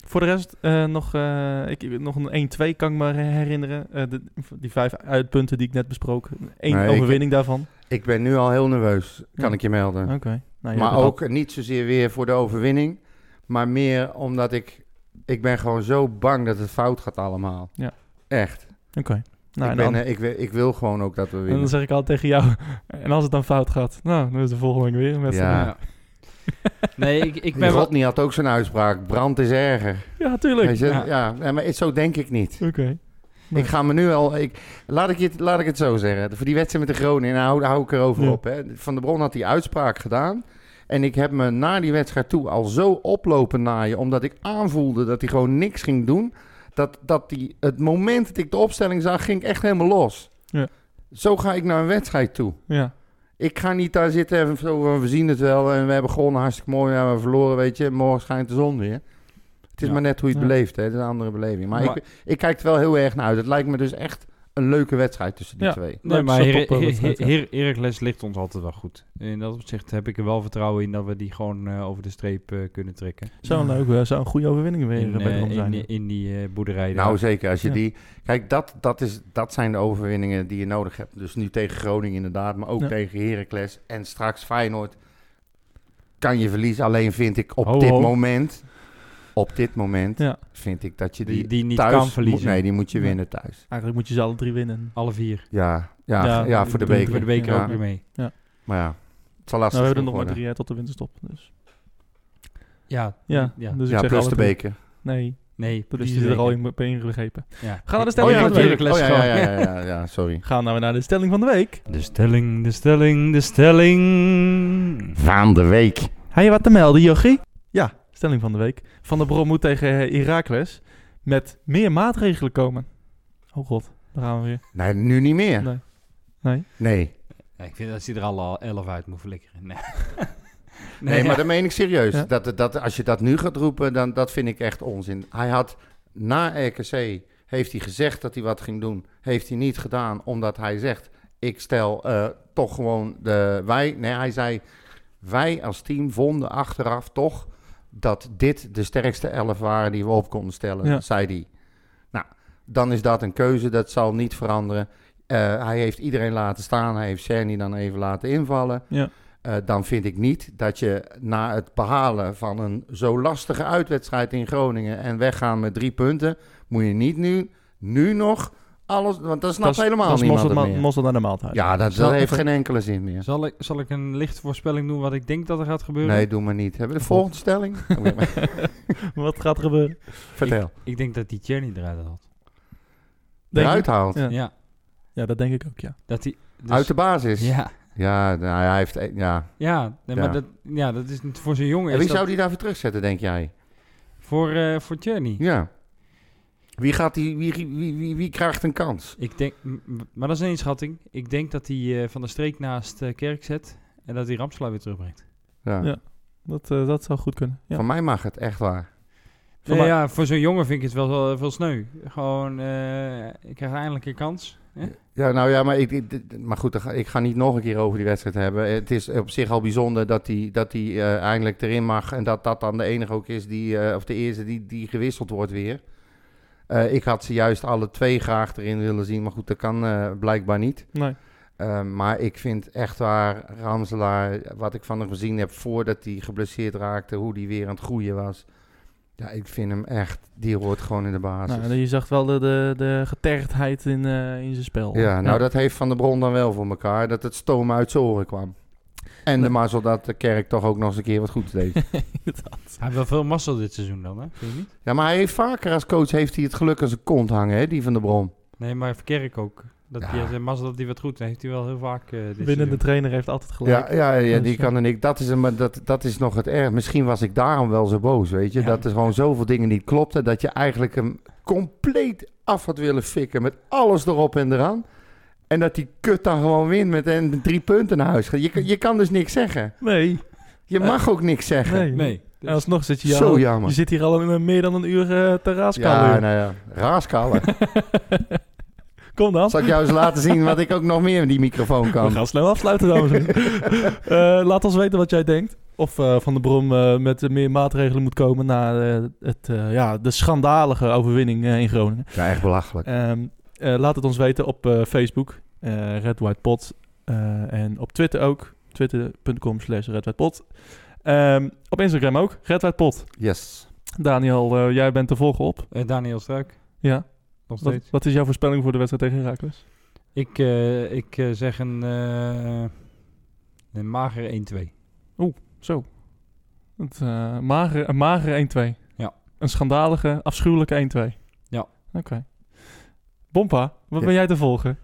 voor de rest eh, nog, eh, ik, nog een 1-2 kan ik me herinneren. Eh, de, die vijf uitpunten die ik net besprook. Eén Nee, ik- overwinning daarvan. Ik ben nu al heel nerveus, kan Ja. ik je melden. Oké. Nou, maar ook niet zozeer weer voor de overwinning, maar meer omdat ik... Ik ben gewoon zo bang dat het fout gaat allemaal. Ja. Echt. Oké. Nou, ik, en ben, dan, eh, ik, wil, ik wil gewoon ook dat we en winnen. dan zeg ik altijd tegen jou. (laughs) En als het dan fout gaat, nou, dan is de volgende week weer een wedstrijd. Ja. Nee, ik, ik ben. Rodney had ook zijn uitspraak. Brand is erger. Ja, tuurlijk. Weet je? Ja. Ja. ja, maar zo denk ik niet. Oké. Nee. Ik ga me nu al... Ik, laat, ik het, laat ik het zo zeggen. Voor die wedstrijd met de Groningen, daar hou, hou ik erover Ja. op. Hè. Van der Bron had die uitspraak gedaan. En ik heb me na die wedstrijd toe al zo oplopen naaien... omdat ik aanvoelde dat hij gewoon niks ging doen... dat, dat die, het moment dat ik de opstelling zag, ging ik echt helemaal los. Ja. Zo ga ik naar een wedstrijd toe. Ja. Ik ga niet daar zitten en zo, we zien het wel en we hebben gewonnen, hartstikke mooi. Ja, we hebben verloren, weet je. Morgen schijnt de zon weer. Het is Ja. maar net hoe je het Ja. beleeft, hè. Het is een andere beleving. Maar, Maar- ik, ik kijk er wel heel erg naar uit. Het lijkt me dus echt een leuke wedstrijd tussen die Ja. twee. Nee, Leuk, maar Her- topwedstrijd, Her- ja. Her- Heracles ligt ons altijd wel goed. In dat opzicht heb ik er wel vertrouwen in dat we die gewoon eh, over de streep eh, kunnen trekken. Zou een leuke, zou een goede overwinning weer In, bij eh, ons zijn. in, in die eh, boerderij daar. Nou, zeker. Als je Ja. die... Kijk, dat, dat, is, dat zijn de overwinningen die je nodig hebt. Dus nu tegen Groningen inderdaad, maar ook Ja. tegen Heracles. En straks Feyenoord kan je verliezen. Alleen vind ik op Ho, dit ho. moment... Op dit moment Ja. vind ik dat je die, die, die niet thuis kan moet- verliezen. nee, die moet je Ja. winnen thuis. Eigenlijk moet je ze alle drie winnen. Alle vier. Ja, ja, Ja, ja, voor de beker. Voor de beker Ja. ook weer mee. Maar ja, het zal Nou, lastig we hebben er nog maar drie hè, tot de winterstop. Dus. Ja, Ja, ja. Dus ik ja, zeg plus alle de beker. Nee, Nee, dat plus is er al in, ingegrepen. Ja. Gaan we naar de Oh stelling ja, van de week. Oh, ja, ja, ja, ja, ja, sorry. (laughs) Gaan weer naar de stelling van de week. De stelling, de stelling, de stelling. Van de week. Heb je wat te melden, Jochie? Ja, stelling van de week. Van der Brom moet tegen eh, Heracles met meer maatregelen komen. Oh god, daar gaan we weer. Nee, nu niet meer. Nee. Nee? Nee. Ja, ik vind dat hij er al elf uit moet flikkeren. Nee, (laughs) Nee, maar dat meen ik serieus. Ja. Dat, dat, als je dat nu gaat roepen, dan dat vind ik echt onzin. Hij had na RKC, heeft hij gezegd dat hij wat ging doen. Heeft hij niet gedaan, omdat hij zegt, ik stel eh, toch gewoon de wij. Nee, hij zei, wij als team vonden achteraf toch dat dit de sterkste elf waren die we op konden stellen, Ja. zei hij. Nou, dan is dat een keuze, dat zal niet veranderen. Eh, hij heeft iedereen laten staan, hij heeft Cerny dan even laten invallen. Ja. Eh, dan vind ik niet dat je na het behalen van een zo lastige uitwedstrijd in Groningen en weggaan met drie punten, moet je niet nu, nu nog alles, want dat snapt helemaal dat niemand ma- meer. mosterd naar de maaltijd. Ja, dat, heeft geen enkele zin meer. Zal ik, zal ik een lichte voorspelling doen wat ik denk dat er gaat gebeuren? Nee, doe maar niet. Hebben we de volgende stelling? (laughs) Wat gaat er gebeuren? Vertel. Ik denk dat die Cherny eruit had. Denk Eruit haalt. Ja. Ja. Ja, dat denk ik ook, ja. Dat hij... dus- Uit de basis. Ja, Ja, nou, hij heeft... e- Ja. ja, nee, Ja. maar dat, ja, dat is niet voor zo'n jongen. En is wie dat zou die daarvoor terugzetten, denk jij? Voor, eh voor Cherny. Ja. Wie, gaat die, wie, wie, wie, wie krijgt een kans? Ik denk, maar dat is een inschatting. Ik denk dat hij eh, van de streek naast eh, Kerk zet en dat hij Ramselaar weer terugbrengt. Ja. Ja. Dat, eh, dat zou goed kunnen. Ja. Van mij mag het, echt waar. Voor Nee, mij- ja, voor zo'n jongen vind ik het wel wel veel sneu. Gewoon, eh, ik krijg eindelijk een kans. hè? Ja, nou ja, maar, ik, ik- maar goed, ik ga niet nog een keer over die wedstrijd hebben. Het is op zich al bijzonder dat hij dat hij eh, eindelijk erin mag. En dat dat dan de enige ook is, die, eh, of de eerste die, die gewisseld wordt weer. Eh, ik had ze juist alle twee graag erin willen zien. Maar goed, dat kan eh, blijkbaar niet. Nee. Eh, maar ik vind echt waar Ramselaar, wat ik van hem gezien heb voordat hij geblesseerd raakte, hoe hij weer aan het groeien was. Ja, ik vind hem echt, die hoort gewoon in de basis. Nou, je zag wel de, de, de getergdheid in, in zijn spel. Ja, nou dat heeft Van der Bron dan wel voor elkaar, dat het stoom uit zijn oren kwam. En de mazzel dat de kerk toch ook nog eens een keer wat goed deed. (laughs) Inderdaad. Hij heeft wel veel mazzel dit seizoen dan, hè? Vind je niet? ja, maar hij heeft vaker als coach heeft hij het geluk aan zijn kont hangen, hè, die Van der Bron. Nee, maar Verkerk ook. Dat Ja. hij mazzel dat hij wat goed heeft hij wel heel vaak eh dit Winnende seizoen. trainer heeft altijd gelijk. Ja, ja, ja die kan er niet. Dat is, een, maar dat, dat is nog het erg. Misschien was ik daarom wel zo boos, weet je. Ja. Dat er gewoon zoveel dingen niet klopten, dat je eigenlijk hem compleet af had willen fikken met alles erop en eraan. En dat die kut dan gewoon wint met en drie punten naar huis gaat. Je, kan- je kan dus niks zeggen. Nee. Je mag ook niks zeggen. Nee. Nee. En alsnog zit je, Zo al, jammer. je zit hier al een- meer dan een uur eh te raaskallen. Ja, nou ja, raaskallen. (laughs) Kom dan. Zal ik jou eens laten zien wat ik ook nog meer met die microfoon We kan? gaan snel afsluiten, dames en heren. (laughs) Eh, laat ons weten wat jij denkt. Of eh, Van der Brom eh, met eh, meer maatregelen moet komen na eh, het, eh, ja, de schandalige overwinning eh, in Groningen. Ja, echt belachelijk. Ehm, eh, laat het ons weten op eh, Facebook, eh Red White Pot. eh, en op Twitter ook, twitter.com slash Red White Pot. Ehm, op Instagram ook, Red White Pot. Yes. Daniel, eh, jij bent te volgen op. Eh, Daniel Struik, Ja. nog Wat, steeds. wat is jouw voorspelling voor de wedstrijd tegen Heracles? Ik, eh, ik eh, zeg een, eh een mager 1-2. Zo. Het, eh magere, een magere 1-2. Ja. Een schandalige, afschuwelijke 1-2. Ja. Oké. Bompa, wat ben jij te volgen?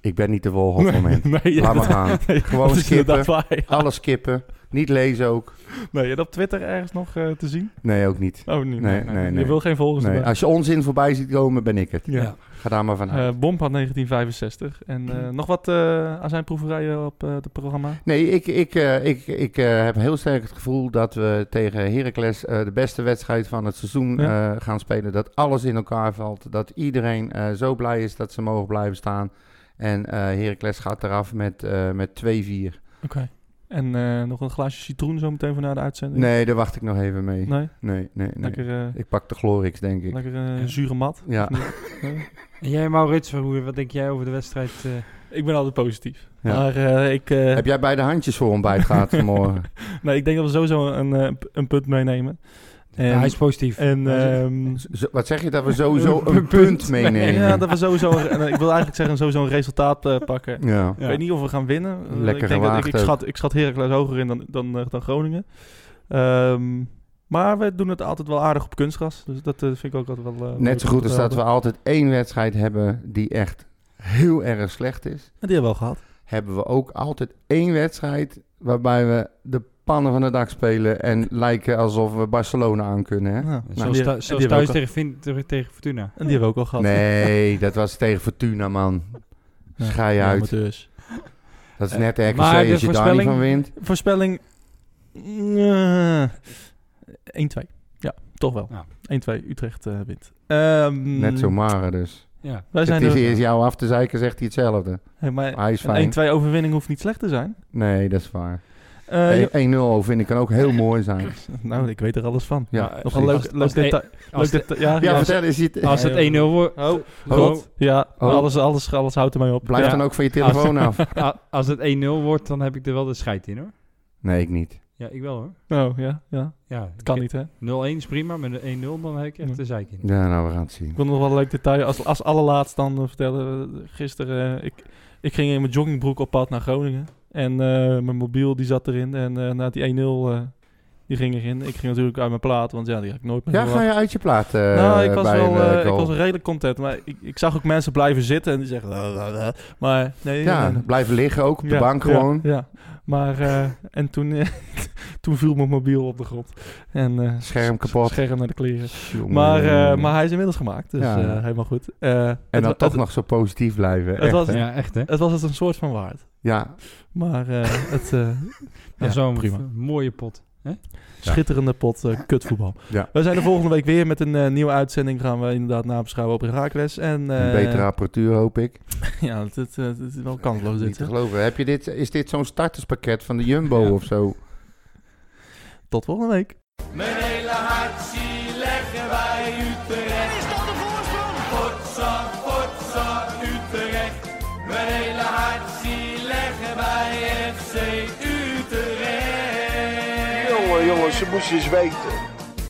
Ik ben niet te volgen op het moment. (laughs) nee, Laat maar gaan. Gewoon (laughs) skippen. Alles skippen. Niet lezen ook. Nee, en op Twitter ergens nog eh, te zien? Nee, ook niet. Oh, niet. Nee, nee, Je nee. wil geen volgers Nee, als je onzin voorbij ziet komen, ben ik het. Ja. Ja. Ga daar maar vanuit. Eh, Bompa 1965. En eh, nog wat eh aan zijn proeverijen op eh, het programma? nee, ik, ik, eh, ik, ik eh, heb heel sterk het gevoel dat we tegen Heracles eh, de beste wedstrijd van het seizoen Ja. eh, gaan spelen. Dat alles in elkaar valt. Dat iedereen eh, zo blij is dat ze mogen blijven staan. En eh Heracles gaat eraf met, eh, met 2-4. Oké. En eh, nog een glaasje citroen zo meteen voor na de uitzending? Nee, daar wacht ik nog even mee. Nee, Nee? nee, nee. Lekker, eh, Ik pak de Glorix, denk ik. lekker eh, Ja. zure mat? Ja. (laughs) En jij Maurits, hoe, wat denk jij over de wedstrijd? eh? Ik ben altijd positief. Ja. Maar eh, ik, eh, Heb jij beide handjes voor ontbijt gehad vanmorgen? (laughs) nee, ik denk dat we sowieso een, eh, een punt meenemen. En, Ja, hij is positief. en ehm, Wat zeg je dat we sowieso Een punt punt meenemen? ja, dat we sowieso, een- en ik wil eigenlijk zeggen, sowieso een resultaat eh, pakken. Ja. Ik weet niet of we gaan winnen. Eh, Lekker ik, denk dat, ik, schat, ik schat Heracles hoger in dan, dan, eh, dan Groningen. Ehm, maar we doen het altijd wel aardig op kunstgras. Dus dat eh, vind ik ook altijd wel... eh, Net zo goed als dat we altijd één wedstrijd hebben die echt heel erg slecht is, En die hebben we al gehad. hebben we ook altijd één wedstrijd waarbij we de pannen van de dak spelen en lijken alsof we Barcelona aan kunnen. Hè? Ja. zoals die- die zoals thuis tegen, Vin- tegen, Fortuna. En die hebben we ook al gehad. Nee, dat was tegen Fortuna, man. Ja, uit. amateurs. Dat is net RKC Maar de als je daar niet voorspelling- van wint. Voorspelling... eh, 1-2. Ja, toch wel. Ja. 1-2 Utrecht eh, wint. Ehm, Net zo maar dus. Ja. Wij zijn Het is er, eerst jou af te zeiken, zegt hij hetzelfde. Hey, maar Hij is fijn. een 1-2 overwinning hoeft niet slecht te zijn. Nee, dat is waar. Eh, Hey, 1-0 vind ik kan ook heel (laughs) mooi zijn. nou, ik weet er alles van. Ja, Nog een als- leuk, leuk het detail. ja, Ja, ja, vertel eens. je- Als het 1-0 wordt... Oh, Oh. God. Ja, Oh. Alles, alles, alles houdt ermee op. Blijf ja. dan ook van je telefoon af. (laughs) als het 1-0 wordt, dan heb ik er wel de scheid in hoor. Nee, ik niet. Ja, ik wel hoor. Oh, ja, ja. Ja, Het kan niet, hè? 0-1 is prima, maar de 1-0 dan heb ik echt de zeik in. Ja, nou, we gaan het zien. Ik wil nog wel een leuk detail. Als, als allerlaatst dan eh, vertellen. eh, Gisteren, eh, ik, ik ging in mijn joggingbroek op pad naar Groningen. En eh, mijn mobiel die zat erin. En eh, na die 1-0, eh, die ging erin. Ik ging natuurlijk uit mijn plaat, want ja, die had ik nooit meer Ja, verwacht. ga je uit je plaat eh, nou, ik was wel ik was redelijk content. Maar ik, ik zag ook mensen blijven zitten en die zeggen... Maar nee, Ja, nee, nee. blijven liggen ook op de bank ja, gewoon. Ja, maar eh, en toen, eh, (laughs) toen viel mijn mobiel op de grond. En, eh, Scherm kapot. Scherm naar de kleren. Jongen, Maar, eh, maar hij is inmiddels gemaakt, dus Ja. eh, helemaal goed. Eh, en dan toch het, nog zo positief blijven. het Echt, was- hè? Ja, echt hè? het was het een soort van waard. ja, Maar eh, het, eh, (laughs) ja, is zo'n prima. mooie pot. Schitterende pot eh, kutvoetbal. Ja. We zijn er volgende week weer met een eh, nieuwe uitzending. Gaan we inderdaad nabeschouwen op Herakles. En, Een eh, betere apparatuur, hoop ik. (laughs) Ja, het, het, het is wel kansloos dit. Niet te geloven. Heb je dit, is dit zo'n starterspakket van de Jumbo Ja. of zo? Tot volgende week. Moesten eens weten.